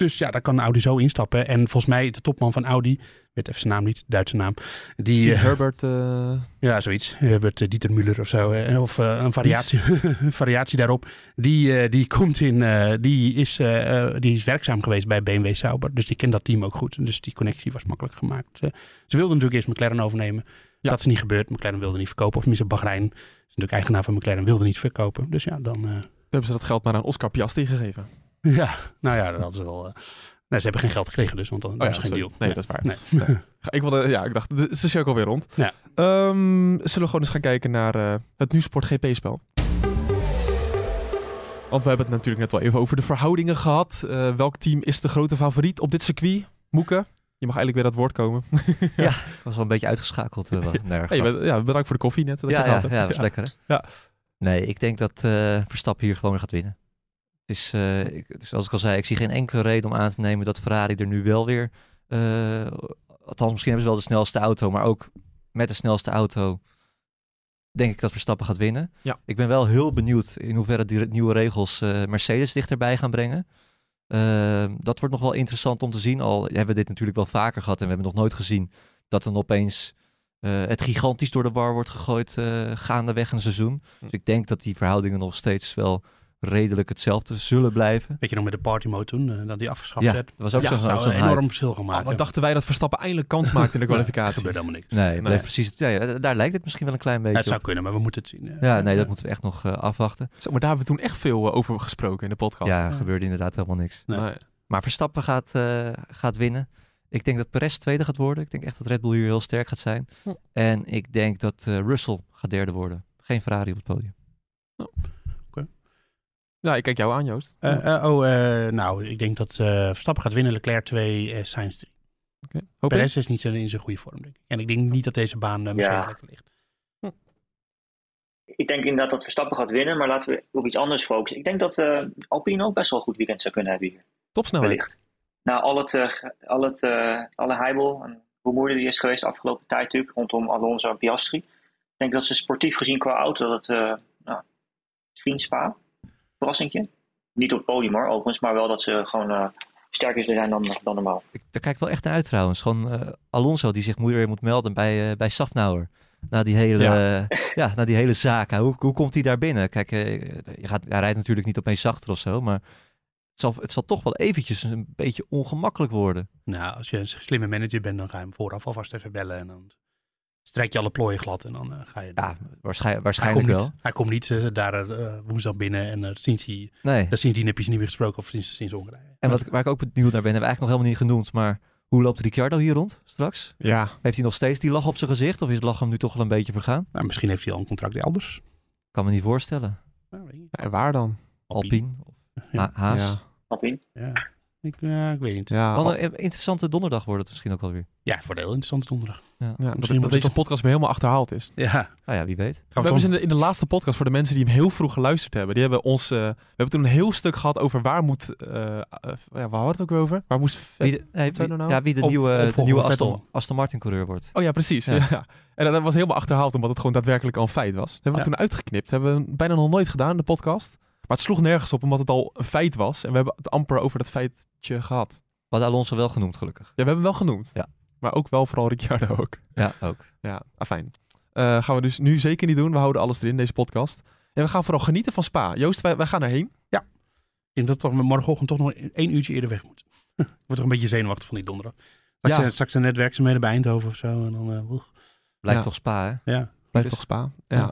Dus ja, daar kan Audi zo instappen. En volgens mij de topman van Audi, weet even zijn naam niet, Duitse naam. Die, Steve eh, Herbert. eh, ja, zoiets. Herbert eh, Dieter Müller of zo. Of een variatie, een variatie daarop. Die, die komt in, die, is, die is werkzaam geweest bij BMW Sauber. Dus die kent dat team ook goed. Dus die connectie was makkelijk gemaakt. Ze wilden natuurlijk eerst McLaren overnemen. Ja. Dat is niet gebeurd. McLaren wilde niet verkopen. Of tenminste Bahrein, is natuurlijk eigenaar van McLaren, wilde niet verkopen. Dus ja, dan... hebben ze dat geld maar aan Oscar Piastri gegeven. ja, nou ja, dat hadden ze wel... eh, nee, ze hebben geen geld gekregen dus, want dan Oh ja, is geen deal. Nee, dat is waar. Nee. Nee. Ik, wilde, ja, ik dacht, de- is de cirkel weer rond. Ja. Ehm, zullen we gewoon eens gaan kijken naar eh, het Nieuwsport GP-spel? Want we hebben het natuurlijk net wel even over de verhoudingen gehad. Eh, welk team is de grote favoriet op dit circuit? Moeke, je mag eigenlijk weer dat woord komen. Ja, ik was wel een beetje uitgeschakeld. Hey, bent- ja, bedankt voor de koffie net. Dat je ja, ja, ja, dat was lekker hè? Ja. Nee, ik denk dat eh, Verstappen hier gewoon weer gaat winnen. Het is, eh, ik, dus zoals ik al zei, ik zie geen enkele reden om aan te nemen dat Ferrari er nu wel weer... eh, althans, misschien hebben ze wel de snelste auto, maar ook met de snelste auto denk ik dat Verstappen gaat winnen. Ja. Ik ben wel heel benieuwd in hoeverre die nieuwe regels eh, Mercedes dichterbij gaan brengen. Dat wordt nog wel interessant om te zien. Al hebben we dit natuurlijk wel vaker gehad en we hebben nog nooit gezien dat dan opeens het gigantisch door de war wordt gegooid gaandeweg een seizoen. Hm. Dus ik denk dat die verhoudingen nog steeds wel redelijk hetzelfde zullen blijven. Weet je nog met de party mode toen, eh, dat die afgeschaft Ja, werd? dat was ook Ja, Dat zou een enorm verschil gaan Oh, wat dachten wij dat Verstappen eindelijk kans maakte in de Er kwalificatie? gebeurt helemaal niks. Nee, Nee. precies ja, ja, daar lijkt het misschien wel een klein beetje het zou op. kunnen, maar we moeten het zien. Ja, nee, dat moeten we echt nog eh, afwachten. Zo, maar daar hebben we toen echt veel eh, over gesproken in de podcast. Ja, er gebeurde inderdaad helemaal niks. Nee. Maar Verstappen gaat, eh, gaat winnen. Ik denk dat Perez tweede gaat worden. Ik denk echt dat Red Bull hier heel sterk gaat zijn. Hm. En ik denk dat eh, Russell gaat derde worden. Geen Ferrari op het podium. Ja, ik kijk jou aan, Joost. Eh, eh, oh, eh, nou, ik denk dat eh, Verstappen gaat winnen, Leclerc 2, eh Sainz 3. Oké. Hoop ik. Perez is niet zo in zijn goede vorm, denk ik. En ik denk niet dat deze baan eh, Mercedes Ja. lekker ligt. Ik denk inderdaad dat Verstappen gaat winnen, maar laten we op iets anders focussen. Ik denk dat eh, Alpine ook best wel een goed weekend zou kunnen hebben hier. Topsnelheid. Na al het, eh, al het, eh, alle heibel en moeilijk die is geweest de afgelopen tijd natuurlijk, rondom Alonso en Piastri. Ik denk dat ze sportief gezien qua auto, dat het eh nou, misschien Spa, verrassingje. Niet op het podium hoor, overigens, maar wel dat ze gewoon eh, sterker zijn dan, dan normaal. Ik, daar kijk ik wel echt naar uit trouwens. Gewoon eh, Alonso die zich weer moet melden bij, eh bij Safnauer. Na die hele, Ja. ja. na die hele zaak. Hoe, hoe komt hij daar binnen? Kijk, je gaat, hij rijdt natuurlijk niet opeens zachter of zo, maar het zal, het zal toch wel eventjes een beetje ongemakkelijk worden. Nou, als je een slimme manager bent, dan ga je hem vooraf alvast even bellen. En dan strijk je alle plooien glad en dan eh, ga je... Ja, waarschijn- hij waarschijnlijk komt wel. niet, hij komt niet eh, daar eh, woensdag binnen en uh, sindsdien, Nee. sindsdien heb je ze niet meer gesproken of sinds, sinds Hongarije. En wat, waar ik ook benieuwd naar ben, hebben we eigenlijk nog helemaal niet genoemd, maar hoe loopt Ricciardo hier rond straks? Ja. Heeft hij nog steeds die lach op zijn gezicht of is het lach hem nu toch wel een beetje vergaan? Nou, misschien heeft hij al een contract elders. Kan me niet voorstellen. Nou, weet je. En waar dan? Alpine of. Ha- Haas. Ja. Alpine. Ja, ik, ja, ik weet niet. Ja, een interessante donderdag wordt het misschien ook wel weer. Ja, voor de heel interessante donderdag. ja, dat, Misschien dat het deze toch- podcast weer helemaal achterhaald is. Ja, Nou ja, wie weet. gaan We hebben ze in de, in de laatste podcast, voor de mensen die hem heel vroeg geluisterd hebben, die hebben ons, eh, we hebben toen een heel stuk gehad over waar moet, eh, eh, ja, waar hadden we het ook weer over? Waar moest Wie de, nee, wie- nou? ja, wie de Op- nieuwe, de nieuwe Aston. Aston Martin coureur wordt. Oh ja, precies. Ja. Ja. En dat was helemaal achterhaald, omdat het gewoon daadwerkelijk al een feit was. hebben we Ja. toen uitgeknipt. hebben we bijna nog nooit gedaan in de podcast. Maar het sloeg nergens op, omdat het al een feit was. En we hebben het amper over dat feitje gehad. We hadden Alonso wel genoemd, gelukkig. Ja, we hebben hem wel genoemd. Ja. Maar ook wel vooral Ricciardo ook. Ja, ook. Ja, afijn. Eh gaan we dus nu zeker niet doen. We houden alles erin, deze podcast. En we gaan vooral genieten van Spa. Joost, wij, wij gaan erheen. ik denk dat toch morgenochtend toch nog één uurtje eerder weg moet. ik word toch een beetje zenuwachtig van die donderdag. Straks, Ja. ja. straks een netwerkzaamheden bij Eindhoven of zo. En dan, eh, oeh, Blijft Ja. toch spa, hè? ja. Blijft Dus- toch Spa? Ja. Ja.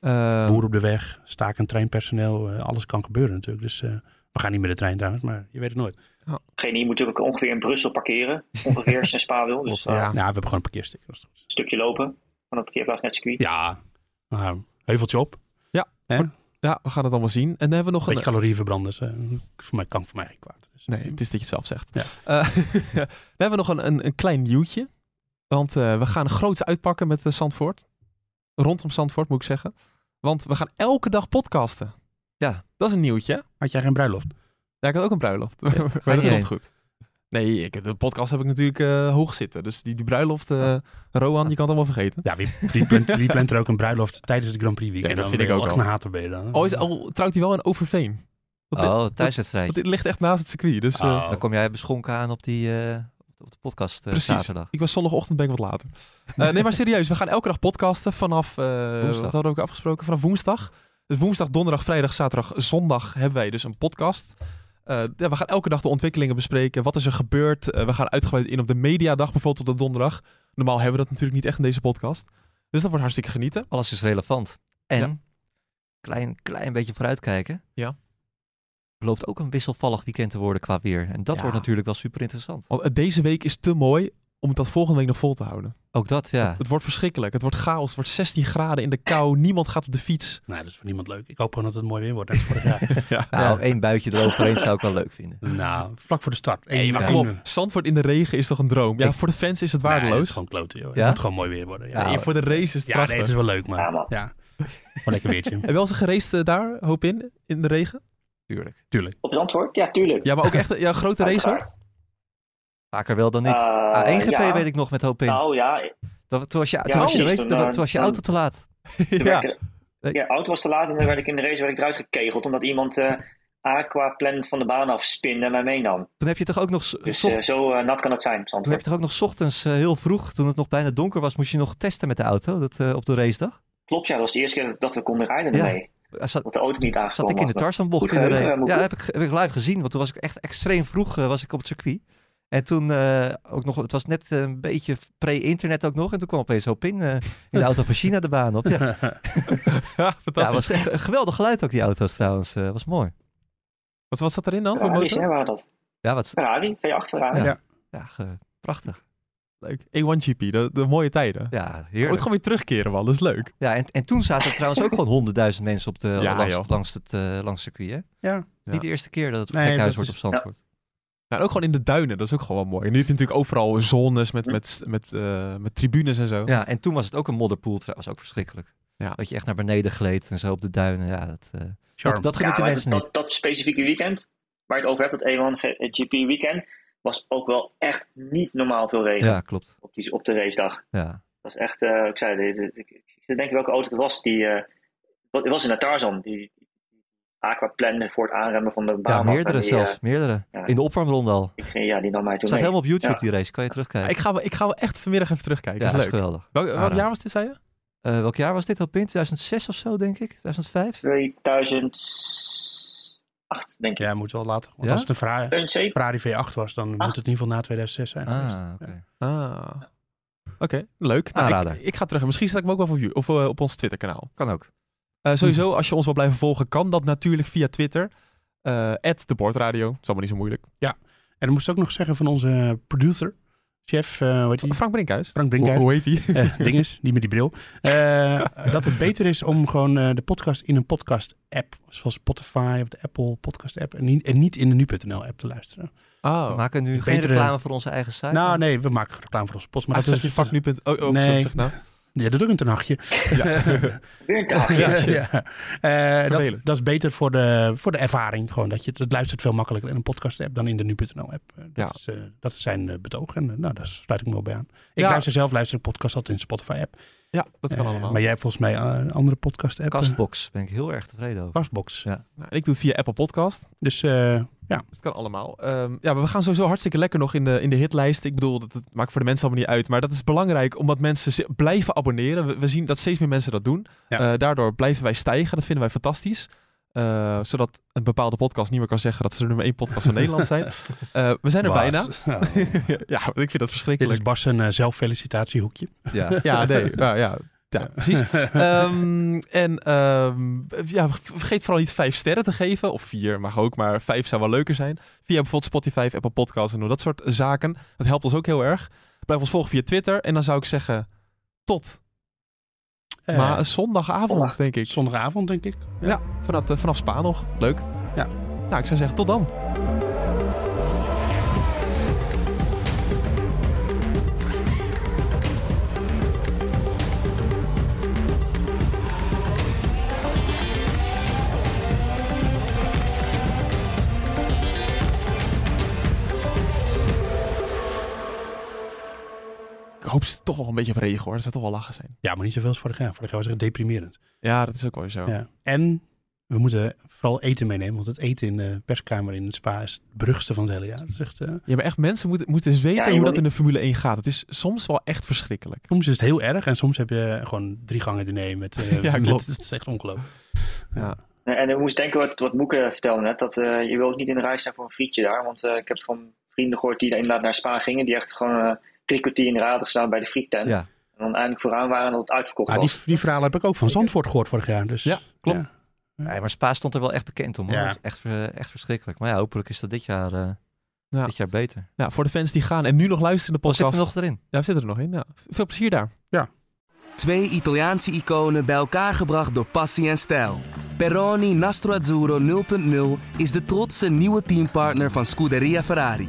Eh, boer op de weg, stakend treinpersoneel, eh, alles kan gebeuren natuurlijk. Dus eh, we gaan niet met de trein trouwens, maar je weet het nooit. Degene die moet natuurlijk ongeveer in Brussel parkeren. Ongeveer als je naar Spa wil. Dus Ja. eh, Ja, we hebben gewoon een parkeerstick. dat is goed. een stukje lopen van de parkeerplaats naar het circuit. Ja, nou, heuveltje op. Ja. Hè? ja, we gaan het allemaal zien. En dan hebben we nog Beetje een... calorieën verbranden. Dus, voor mij kan voor mij geen kwaad. Dus, Nee, het is dat je het zelf zegt. Ja. Dan hebben we nog een, een, een klein nieuwtje. Want eh, we gaan groots uitpakken met uh, Zandvoort. Rondom Zandvoort, moet ik zeggen. Want we gaan elke dag podcasten. Ja. Dat is een nieuwtje. Had jij geen bruiloft? Ja, ik had ook een bruiloft. maar je dat komt goed. Nee, ik, de podcast heb ik natuurlijk eh, hoog zitten. Dus die, die bruiloft, eh Roan, je kan het allemaal vergeten. Ja, wie, wie, plant, wie plant er ook een bruiloft tijdens het Grand Prix weekend? Ja, dat vind ik ook een hater ben je dan. Oh, is, al trouwt hij wel in Overveen. Oh, Want thuiswedstrijd. dit ligt echt naast het circuit. Dus eh, Oh. Dan kom jij beschonken aan op, die eh, op de podcast eh, Precies. zaterdag. Ik was zondagochtend ben ik wat later. Eh, nee, maar serieus. We gaan elke dag podcasten vanaf... eh, Woensdag. Wat hadden we ook afgesproken? Vanaf woensdag. Dus woensdag, donderdag, vrijdag, zaterdag, zondag hebben wij dus een podcast. Ja, we gaan elke dag de ontwikkelingen bespreken. Wat is er gebeurd? We gaan uitgebreid in op de mediadag bijvoorbeeld op de donderdag. Normaal hebben we dat natuurlijk niet echt in deze podcast. Dus dat wordt hartstikke genieten. Alles is relevant. En, Ja. klein, klein beetje vooruitkijken. Ja. Belooft ook een wisselvallig weekend te worden qua weer. En dat Ja. wordt natuurlijk wel super interessant. Want eh, deze week is te mooi om dat volgende week nog vol te houden. Ook dat, ja. Het wordt verschrikkelijk. Het wordt chaos. Het wordt 16 graden in de kou. Niemand gaat op de fiets. Nou, dat is voor niemand leuk. Ik hoop gewoon dat het mooi weer wordt. Net als vorig jaar. Ja. Nou, één buitje eroverheen zou ik wel leuk vinden. nou, vlak voor de start. Hey, maar kom op. Zandvoort in de regen is toch een droom? Ja, Ik- voor de fans is het Nee, waardeloos. het is gewoon kloten, joh. Het Ja? moet gewoon mooi weer worden. Ja, Nee, ja, voor de race is het prachtig. nee, het is wel leuk, maar Ja, man. ja. Gewoon lekker weertje. Heb je wel eens geraced eh, daar, hoop in, in de regen? Tuurlijk. Tuurlijk. Op het antwoord? Ja, tuurlijk. Ja, maar ook echt ja, een grote race ook? Uiteraard. Vaker wel dan niet. Eh, A1 GP ja. weet ik nog met hoop in. Nou ja, Dat, toen was je, Ja, toen was je, toen, eh, was je dan- auto te laat. Ja. ik- ja, auto was te laat en dan werd ik in de race werd ik eruit gekegeld omdat iemand eh aquaplan van de baan afspinde en mij meenam. Toen heb je toch ook nog, Dus eh, zo eh, nat kan het zijn, toen heb je toch ook nog 's ochtends eh, heel vroeg, toen het nog bijna donker was, moest je nog testen met de auto dat, eh, op de racedag? Klopt, ja, dat was de eerste keer dat- dat we konden rijden Ja. ermee. Er Zat, Dat de auto niet zat aangekomen ik in de was. Tarzanbocht in de race. eh, Ja, heb ik, heb ik live gezien, want toen was ik echt extreem vroeg eh, was ik op het circuit. En toen eh, ook nog, het was net een beetje pre-internet ook nog. En toen kwam opeens hoop in, eh, in de auto van China de baan op. Ja, Ja, ja fantastisch. was echt een geweldig geluid ook die auto's trouwens. eh was mooi. wat, wat zat erin dan voor Ferraris, hè, motor? waren dat. Ja, wat, Ferrari, V8 Ferrari. Ja. Ja. ja ge- prachtig. Leuk. A1GP, de, de mooie tijden. Ja, heerlijk. gewoon weer terugkeren, man. Dat is leuk. Ja, en, en toen zaten er trouwens ook gewoon honderdduizend mensen op de, Ja, langs, joh. langs, het, eh, langs het circuit. Hè? Ja. Niet de eerste keer dat het Nee, gekhuis dat wordt is- op Zandvoort. Ja, en ook gewoon in de duinen, dat is ook gewoon wel mooi. En nu heb je natuurlijk overal zones met, met, met, eh, met tribunes en zo. Ja. en toen was het ook een modderpool. Dat was ook verschrikkelijk. Ja. Dat je echt naar beneden gleed en zo op de duinen. Ja, dat, eh, Charm. dat, dat Ja, de mensen dat, niet. dat specifieke weekend waar je het over hebt, dat A1 G- GP weekend, was ook wel echt niet normaal veel regen Ja, klopt. op, die, op de racedag. Ja. Dat was echt, eh, ik zei, ik denken welke auto het was. Die, eh, wat- het was in de Tarzan, die, die aquaplan voor het aanremmen van de baan. Ja, af. meerdere die, zelfs. eh, meerdere. ja. In de opwarmronde al. ik ging- ja, die nam mij toen staat mee. helemaal op YouTube Ja. die race. Kan je terugkijken. Ik ga, wel- ik ga wel echt vanmiddag even terugkijken. ja, dat is leuk. geweldig. Welk, welk jaar was dit, zei je? Eh, welk jaar was dit al, Pin? 2006 of zo, denk ik? 2005? 2008, denk ik. Ja, moet wel later. Want Ja? als het een Ferrari, 2007. Ferrari V8 was, dan moet het in ieder geval na 2006 zijn. geweest. Ah, oké. Ah. Oké, leuk. Nou, Aanrader. ik, ik ga terug. Misschien zet ik hem ook wel op, of, eh, op ons Twitter kanaal. Kan ook. Eh, sowieso, als je ons wil blijven volgen, kan dat natuurlijk via Twitter. Eh de Bordradio. Dat is allemaal niet zo moeilijk. En dan moest ik ook nog zeggen van onze producer, chef, hoe heet die? Frank Brinkhuis. Frank Brinkhuis. hoe heet die? Eh, dinges, die met die bril. Eh, dat het beter is om gewoon eh, de podcast in een podcast-app, zoals Spotify of de Apple podcast-app, en niet, en niet in de nu.nl-app te luisteren. We Oh. maken nu geen betere- reclame voor onze eigen site. Nou, nee, we maken reclame voor onze post, maar Maar dat is je vak nu. punt- Oh, oh Nee. nee. zeg nou. Ja, dat doe ik een nachtje. Weer een dag. ja, shit. ja. Eh, dat, dat is beter voor de, voor de ervaring. Gewoon dat je het, het luistert veel makkelijker in een podcast-app dan in de nu.nl-app. Eh, dat, Ja. is, eh, dat is zijn eh, betoog en nou, daar sluit ik me wel bij aan. Ik Ja. luister zelf luister ik podcast altijd in de Spotify-app. Ja, dat kan Eh, allemaal. Maar jij hebt volgens mij eh, een andere podcast-app. eh, Castbox. Ben ik heel erg tevreden over. Castbox. Ja. Nou, en ik doe het via Apple Podcast. Dus eh, ja, Dus het kan allemaal. Ehm, ja, maar we gaan sowieso hartstikke lekker nog in de, in de hitlijst. Ik bedoel, dat, dat maakt voor de mensen allemaal niet uit. Maar dat is belangrijk omdat mensen blijven abonneren. We, we zien dat steeds meer mensen dat doen. Ja. Eh, daardoor blijven wij stijgen. Dat vinden wij fantastisch. Eh, zodat een bepaalde podcast niet meer kan zeggen dat ze de nummer één podcast van Nederland zijn. Eh, we zijn er Bas. bijna. Ja. ik vind dat Dit verschrikkelijk. is Bas een eh, zelffelicitatiehoekje. Ja. Ja, nee. nou, ja, ja, precies. Ehm, en ehm, ja, vergeet vooral niet vijf sterren te geven. Of vier mag ook, maar vijf zou wel leuker zijn. Via bijvoorbeeld Spotify, Apple Podcasts en dat soort zaken. Dat helpt ons ook heel erg. Blijf ons volgen via Twitter. En dan zou ik zeggen, tot Eh, maar zondagavond, zondag. denk ik. Zondagavond, denk ik. Ja, vanaf, eh, vanaf Spa nog. Leuk. Ja. Nou, ik zou zeggen, tot dan. Hoop ze toch wel een beetje op regen hoor. Dat zou toch wel lachen zijn. Ja, maar niet zoveel als vorig jaar. Vorig jaar was het echt deprimerend. Ja, dat is ook wel zo. Ja. En we moeten vooral eten meenemen. Want het eten in de perskamer in het spa is het beruchtste van het hele jaar. Dat is echt, eh, Ja, maar echt mensen moeten, moeten eens weten Ja, hoe dat in de Formule 1 gaat. Het is soms wel echt verschrikkelijk. soms is het heel erg. En soms heb je gewoon drie gangen diner met... eh, Ja, klopt. Het is echt ongelooflijk. Ja. En ik moest denken wat, wat Moeke vertelde net, dat eh, je wil ook niet in de rij staan voor een frietje daar. Want eh, ik heb van vrienden gehoord die inderdaad naar Spa gingen, die echt gewoon eh drie kwartier in de gestaan bij de friettent. Ja. En dan eindelijk vooraan waren en dat het uitverkocht die, was. die verhalen heb ik ook van Zandvoort gehoord vorig jaar. Dus, Ja, klopt. ja. Nee, maar Spa stond er wel echt bekend om. Hoor. Ja. Dat is echt, echt verschrikkelijk. Maar ja, hopelijk is dat dit jaar... eh, Ja. Dit jaar beter. Ja, voor de fans die gaan en nu nog luisteren in de zit podcast. er nog erin? Ja, we zitten er nog in. Ja. Veel plezier daar. Twee Italiaanse iconen bij elkaar gebracht door passie en stijl. Peroni Nastro Azzurro 0.0 is de trotse nieuwe teampartner van Scuderia Ferrari.